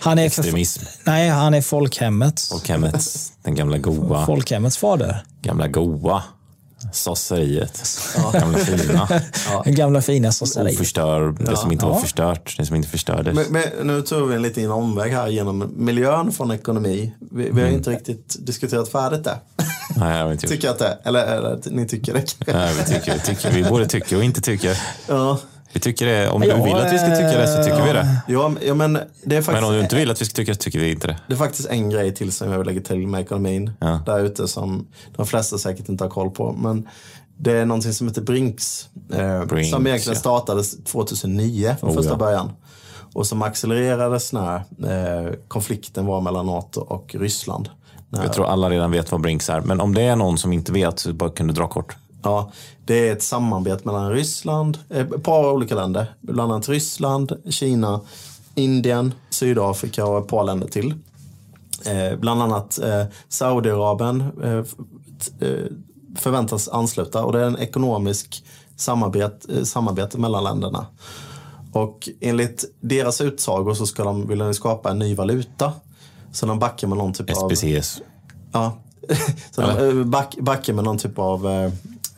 Han är för, extremism. nej, han är folkhemmets, Folkhemmets, den gamla goa, folkhemmets fader. gamla goa sosseriet. Gamla fina. Den gamla fina sosseriet. Oförstör, det som inte var Ja. förstört, det som inte förstördes. Men, men nu tog vi en liten omväg här genom miljön från ekonomi. Vi, vi har inte riktigt diskuterat färdigt det. Nej, jag inte. tycker jag att det Eller, eller ni tycker det. Nej, vi, tycker, tycker, vi både tycker och inte tycker. Ja. Vi tycker det. Om du Ja, vill att vi ska tycka det så tycker vi det. Ja, ja, men det är, faktiskt, Men om du inte vill att vi ska tycka det så tycker vi inte det. det är faktiskt en grej till som jag vill lägga till med ekonomin. Ja. Där ute som de flesta säkert inte har koll på. Men det är någonting som heter Brinks. Eh, Brinks, som egentligen ja. startades 2009 från Oh, första ja. början. Och som accelererades när eh, konflikten var mellan NATO och Ryssland. När, Jag tror alla redan vet vad Brinks är. Men om det är någon som inte vet så bara kan du dra kort. Ja, det är ett samarbete mellan Ryssland, eh, ett par olika länder. Bland annat Ryssland, Kina, Indien, Sydafrika och ett par länder till. Eh, bland annat eh, Saudiarabien eh, eh, förväntas ansluta och det är en ekonomisk samarbete, eh, samarbete mellan länderna. Och enligt deras utsagor så ska de, vill de skapa en ny valuta Så de backar med någon typ av... SPCS. Ja. Så de back, backar med någon typ av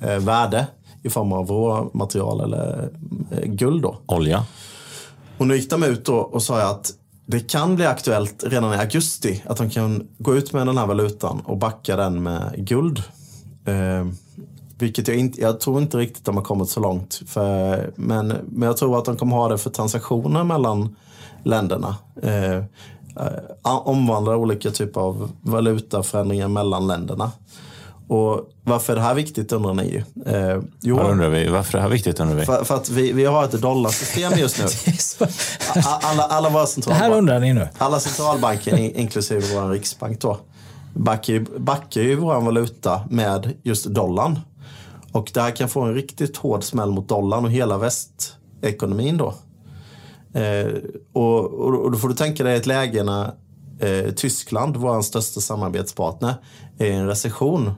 värde i form av råmaterial eller eh, guld. Då. Olja. Och nu gick de ut då och sa att det kan bli aktuellt redan i augusti att de kan gå ut med den här valutan och backa den med guld. Eh, vilket jag, inte, jag tror inte riktigt de har kommit så långt. För, men, men jag tror att de kommer ha det för transaktioner mellan länderna. Eh, eh, omvandla olika typer av valutaförändringar mellan länderna. Och varför är det här viktigt undrar ni ju. Eh, jo, undrar vi, varför är det här viktigt undrar vi? för, för att vi, vi har ett dollarsystem just nu. Alla, alla våra Det här centralbanker, undrar ni nu. alla centralbanker in- inklusive vår riksbank då, backar ju, backar ju vår valuta med just dollarn. Och det här kan få en riktigt hård smäll mot dollarn och hela västekonomin då. Eh, och, och, och då får du tänka dig ett läge när eh, Tyskland, vår största samarbetspartner, är i en recession.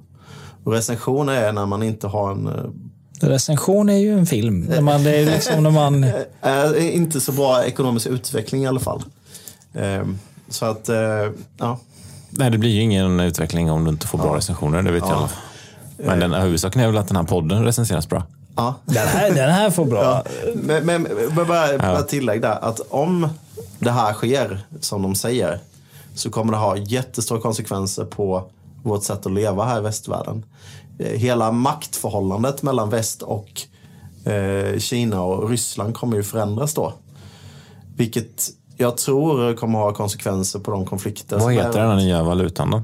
Och recession är när man inte har en eh, Recension är ju en film. När man, det är liksom när man... Eh, inte så bra ekonomisk utveckling i alla fall. Eh, så att, eh, ja. Nej, det blir ju ingen utveckling om du inte får bra recensioner, det vet jag. alla. Men den huvudsaken är väl att den här podden recenseras bra. ja. Den här, den här får bra. Ja, men, men, men bara, bara tillägg där, att om det här sker som de säger så kommer det ha jättestora konsekvenser på vårt sätt att leva här i västvärlden. Eh, Hela maktförhållandet mellan väst och eh, Kina och Ryssland kommer ju förändras då. Vilket jag tror kommer ha konsekvenser på de konflikter Vad som heter den nya valutan då?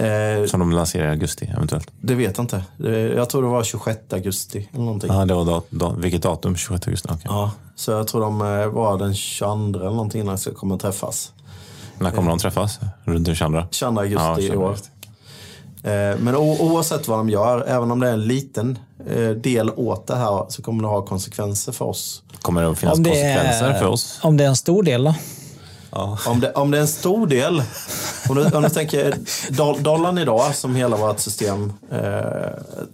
Eh, Som de lanserar i augusti eventuellt. det vet jag inte. Det- Jag tror det var 26 augusti eller någonting. Ja, det var dat- dat- vilket datum? 26 augusti? Okej. Ja, så jag tror de eh, var den 22 eller någonting innan de kommer träffas. När kommer de träffas? Runt den 22? 22 augusti Ja, i 22 år. augusti. Eh, Men oavsett vad de gör, även om det är en liten eh, del åt det här, så kommer det ha konsekvenser för oss. Kommer det att finnas Om det, konsekvenser är, för oss? om det är en stor del då? Om det, om det är en stor del, om du, om du tänker doll, dollarn idag, som hela vårt system, eh,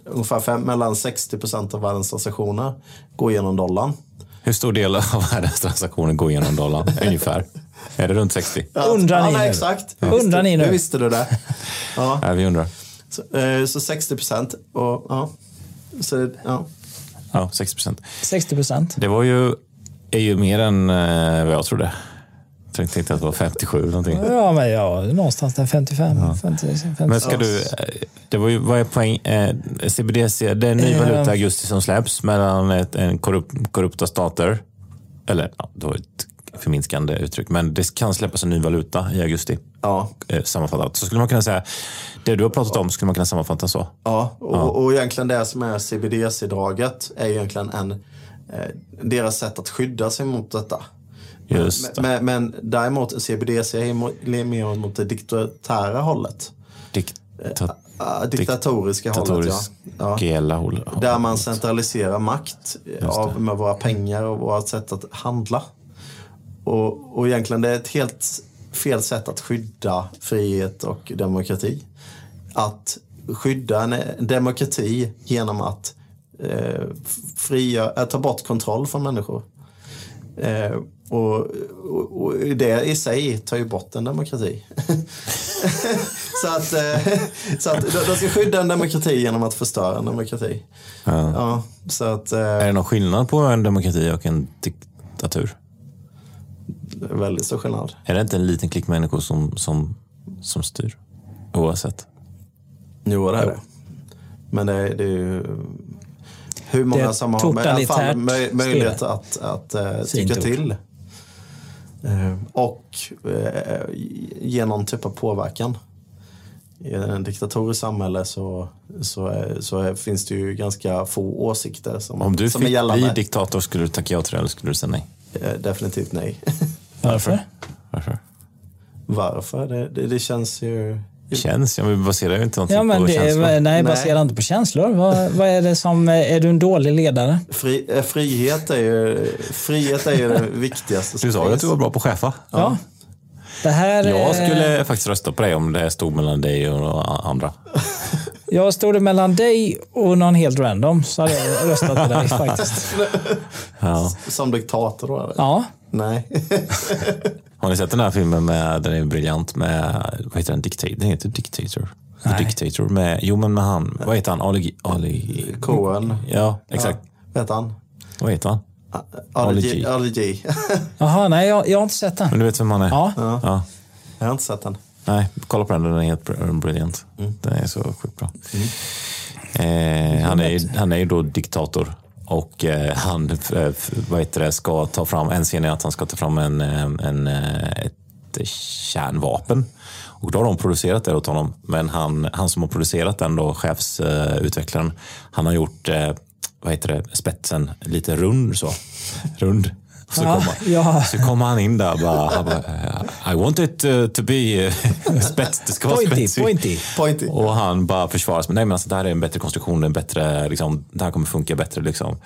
ungefär fem, mellan 60 procent av världens transaktioner går genom dollarn. Hur stor del av världens transaktioner går genom dollarn? Ungefär. Är det runt 60? Undrar ja, ni nej, nu? exakt. Undrar ni nu? Hur visste du det? Ja. Ja, vi undrar. Så, eh, så 60 procent. Och, ja. Så, ja. Ja, 60 procent. 60 procent. Det var ju, är ju mer än eh, vad jag trodde. Jag tänkte att det var 57 eller någonting. Ja, men ja, någonstans där 55. 50, 50. Men ska du, eh, det var ju, vad är poäng? Eh, CBDC, det är en ny Eh. valuta i augusti som släpps mellan ett, en korrupt, korrupta stater. Eller, ja, det var ett förminskande uttryck. Men det kan släppas en ny valuta i augusti. Ja. Eh, sammanfattat. Så skulle man kunna säga, det du har pratat om skulle man kunna sammanfatta så. Ja, och, och egentligen det som är CBDC-draget är egentligen en, eh, deras sätt att skydda sig mot detta. Just det. Men, men däremot CBDC är mer mot det diktatära hållet. Dikta, Ah, diktatoriska hållet, ja. ja. Håll. Där man centraliserar makt av, med våra pengar och vårt sätt att handla. Och, och egentligen det är ett helt fel sätt att skydda frihet och demokrati. Att skydda en, demokrati genom att eh, fria, äh, ta bort kontroll från människor. Eh, och, och, och det i sig tar ju bort en demokrati. så att, eh, så att de, de ska skydda en demokrati genom att förstöra en demokrati. Ja. Ja, så att eh, Är det någon skillnad på en demokrati och en diktatur? Det är väldigt stor skillnad. Är det inte en liten klick människor som, som, som styr? Oavsett. Jo, det är det. Men det, är- det är ju hur många är som har i alla fall möj, möjlighet att, att uh, tycka till. Eh, och eh, ge någon typ av påverkan. I en diktatoriskt samhälle så, så, är, så är, finns det ju ganska få åsikter som, Om du som är fick gällande. bli diktator, skulle du tacka ja till det eller skulle du säga nej? Definitivt nej. Varför? Varför? Varför? Det, det, det känns ju... Känns? Ja, men vi baserar ju inte någonting Ja, men på det, känslor. nej, Nej. basera inte på känslor. Vad, vad är det som... Är du en dålig ledare? Fri, eh, frihet, är ju, frihet är ju det viktigaste Du sa ju att du var bra på att chefa. Ja. Det här, Jag skulle faktiskt rösta på dig om det stod mellan dig och andra. Jag stod det mellan dig och någon helt random så hade jag röstat på dig faktiskt. Ja. Som diktator då? eller? Ja, Nej. Har ni sett den här filmen med, den är briljant med, vad heter den, Dictator? Den heter Dictator. Nej. Dictator med, jo men med han, vad heter han? Ali, Ali Coen. Ja, exakt. Vad heter han? Vad heter han? Ali G. G. Ali G. Jaha, nej jag, jag har inte sett den. Men du vet vem han är? Ja. ja. Jag har inte sett den. Nej, kolla på den. Den är helt br- briljant. Den är så sjukt bra. Eh, han, är, han är ju då diktator. Och eh, han eh, vad heter det, ska ta fram, en scen är att han ska ta fram en, eh, en, eh, ett kärnvapen. Och då har de producerat det åt honom. Men han, han som har producerat den, då, chefsutvecklaren, han har gjort eh, vad heter det, spetsen lite rund. så. Rund. Så Ja, kommer, ja. så kommer han in där och bara, bara I want it uh, to be uh, spets, det ska vara Pointy, spetsigt. pointy. Pointy. Och han bara försvarar sig. Nej men alltså, det här är en bättre konstruktion, en bättre, liksom, det här kommer funka bättre. Liksom.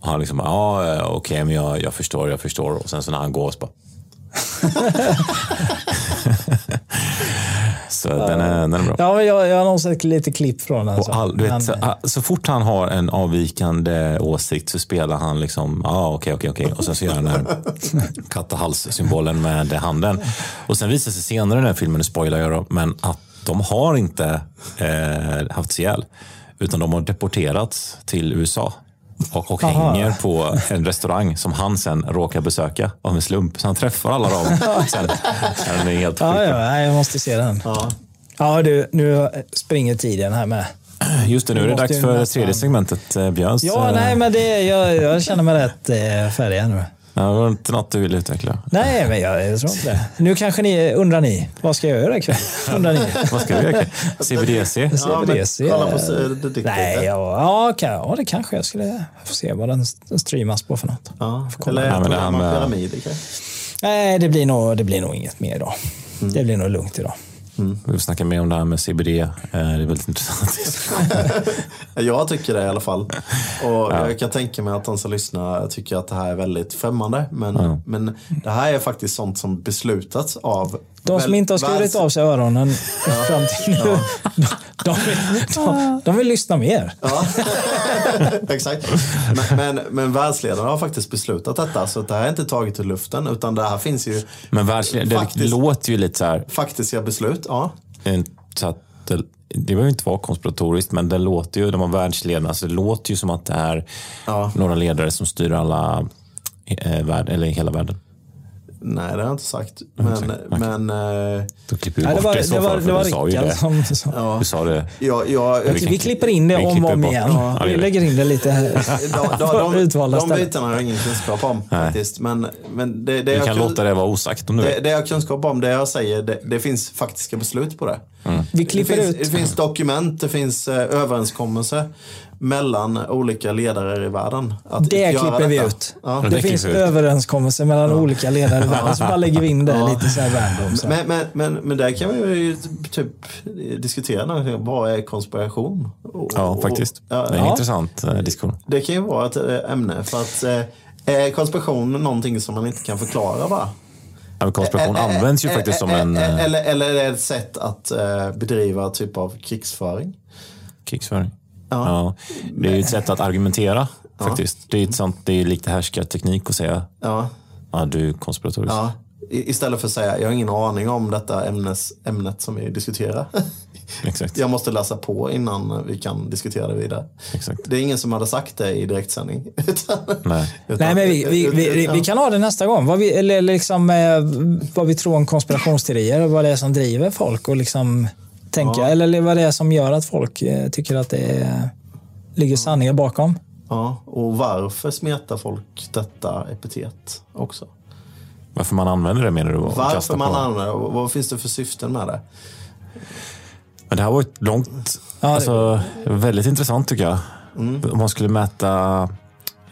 Och han liksom, ja eh, okej, men jag, jag förstår, jag förstår. Och sen så när han går så bara... så den är, den är bra. Ja, jag, jag har nog sett lite klipp från den. så. Och all, du vet, Men, så, ah, så fort han har en avvikande åsikt så spelar han liksom, ja ah, okej, okej, okej. Och sen så gör han den här katt och hals-symbolen med handen. Och sen visar sig senare i den här filmen, nu spoilar jag då, men att de har inte eh, haft ihjäl. Utan de har deporterats till USA. Och, och hänger på en restaurang som han sen råkar besöka av en slump. Så han träffar alla dem sen. Den är helt ja, ja, jag måste se den. Ja. Ja, du, nu springer tiden här med. Just det, nu är det dags för nästan- tredje segmentet. eh, Björns, Ja, eh, nej, men det, jag, jag känner mig rätt eh, färdig här nu. Ja, det var inte något du ville utveckla. Nej, men jag, jag tror inte det. Nu kanske ni undrar ni, vad ska jag göra ikväll? Undrar ni? Vad ska vi göra? CBDC? Ja, CBDC. kolla på Dictator. Nej, ja, ja, kan, ja, det kanske jag skulle jag får se vad den streamas på för något. Ja. Eller det med- pyramider kanske. Nej, det blir nog, det blir nog inget mer idag. Mm. Det blir nog lugnt idag. Vi får snacka mer om det här med CBD. Eh, Det är väldigt intressant. Jag tycker det i alla fall. Och Jag kan tänka mig att de som lyssnar tycker att det här är väldigt främmande. Men, men det här är faktiskt sånt som beslutats av De som inte har skurit av sig öronen fram till nu, de, de, vill, de, de vill lyssna mer. Ja, exakt. Men, men, men världsledarna har faktiskt beslutat detta. Så att det här är inte taget ur luften. Utan det här finns ju Men världsle- det Faktiskt. låter ju lite så här. faktiska beslut. Ja. Så att det, det behöver ju inte vara konspiratoriskt, men det låter ju, de har världsledarna, så det låter ju som att det är Ja. några ledare som styr alla, eh, värld, eller hela världen. Nej, det har jag inte sagt. Men, Okej. men eh, Då klipper vi Nej, bort det var, det så det var, fall, det var du sa ju Rickard det. som sa. ja, Du sa det. jag, jag, Vi kan- Vi klipper in det vi om och om igen. Ja, det Vi vi. lägger in det lite här. de, de, de, de bitarna har jag ingen kunskap om faktiskt. Men, men det, det, Vi jag kan låta det vara osagt om du det, vill. det jag har kunskap om, det jag säger, det, det finns faktiska beslut på det. Vi Det klipper finns, ut. det finns dokument, det finns eh, överenskommelser mellan olika ledare i världen. Att Det klipper vi detta. ut. Ja. det Det finns överenskommelser mellan olika ledare i världen. Så bara lägger vi in det Ja. lite så här random. Så. Men, men, men, men där kan vi ju typ diskutera någonting. Vad är konspiration? Och- Ja, och- faktiskt. ja, Det är en Ja. intressant eh, diskussion. Det kan ju vara ett eh, ämne. För att eh, är konspiration någonting som man inte kan förklara bara? Ja, konspiration Eh, används ju eh, faktiskt som en Eller, eller är det ett sätt att bedriva typ av krigsföring? krigsföring. Ja. Ja. Det är ju ett sätt att argumentera faktiskt. Det är, ett sånt, det är lite härskarteknik att säga Ja. ja, du är konspiratorisk. ja. Istället för att säga jag har ingen aning om detta ämnes, ämnet som vi diskuterar. Exakt. jag måste läsa på innan vi kan diskutera det vidare. Exakt. Det är ingen som hade sagt det i direktsändning. Utan, Nej. utan- Nej, men vi, vi, vi, vi kan ha det nästa gång. Vad vi, eller liksom, eh, vad vi tror om konspirationsteorier och vad det är som driver folk och liksom tänka, Ja. eller vad det är som gör att folk eh, tycker att det ligger sanningar bakom. Ja, och varför smetar folk detta epitet också? Varför man använder det menar du? och Varför man på? använder det? Vad finns det för syften med det? Men det här var ett långt, Ja, det- alltså, väldigt intressant tycker jag. Mm. Om man skulle mäta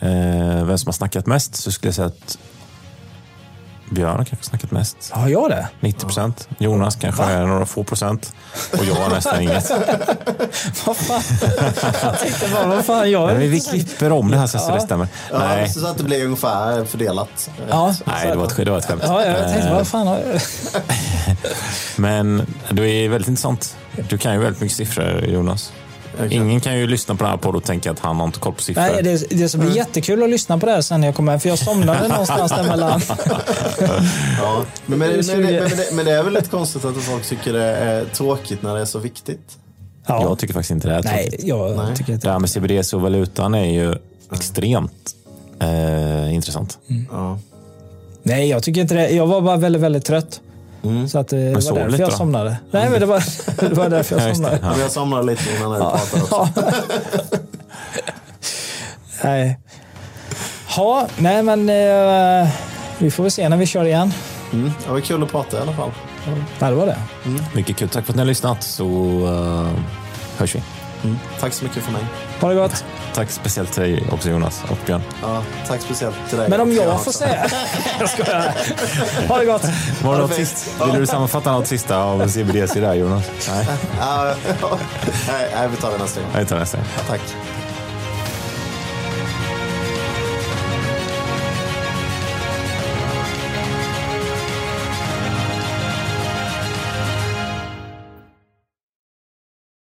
eh, vem som har snackat mest så skulle jag säga att Björn har kanske snackat mest. Har jag det? 90 procent. Jonas kanske är några få procent. Och jag har nästan inget. Vad fan? Jag tänkte bara, vad fan, jag vi klipper om det här så att det stämmer. Ja, Nej, Så att det blir ungefär fördelat. Ja, Nej det, var ett, det var ett skämt. ja, jag tänkte, Eh, vad fan har jag... Men du är väldigt intressant. Du kan ju väldigt mycket siffror Jonas. Ingen kan ju lyssna på den här podden och tänka att han har inte koll på siffror. Nej, det, det ska bli jättekul att lyssna på det här sen när jag kommer hem, för jag somnade någonstans där mellan. Ja. Men, men, Det är men, men, det, det är väl lite konstigt att folk tycker det är tråkigt när det är så viktigt. Ja. Jag tycker faktiskt inte det är Nej, tråkigt. jag Nej. tycker Det inte här med CBDC och valutan är ju extremt eh, intressant. Ja. Nej, jag tycker inte det. Jag var bara väldigt, väldigt trött. Mm. Så att, eh, det var därför lite jag då? somnade. Nej, men det var, det var därför Ja, jag somnade. Men jag somnade lite innan du pratade också. Nej. Ja, nej men eh, vi får väl se när vi kör igen. Mm. Det var kul att prata i alla fall. Ja, det var det. Mycket kul. Tack för att ni har lyssnat så uh, hörs vi. Mm. Tack så mycket för mig. Ha det gott. Tack speciellt till dig också Jonas och Björn. Ja, tack speciellt till dig. Men om jag också. får säga... Jag skojar. Ha det gott. Var det något sist, vill du sammanfatta något sista av CBDC där Jonas? Nej, Ja, nej, vi tar det nästa gång. jag tar nästa. Ja, tack.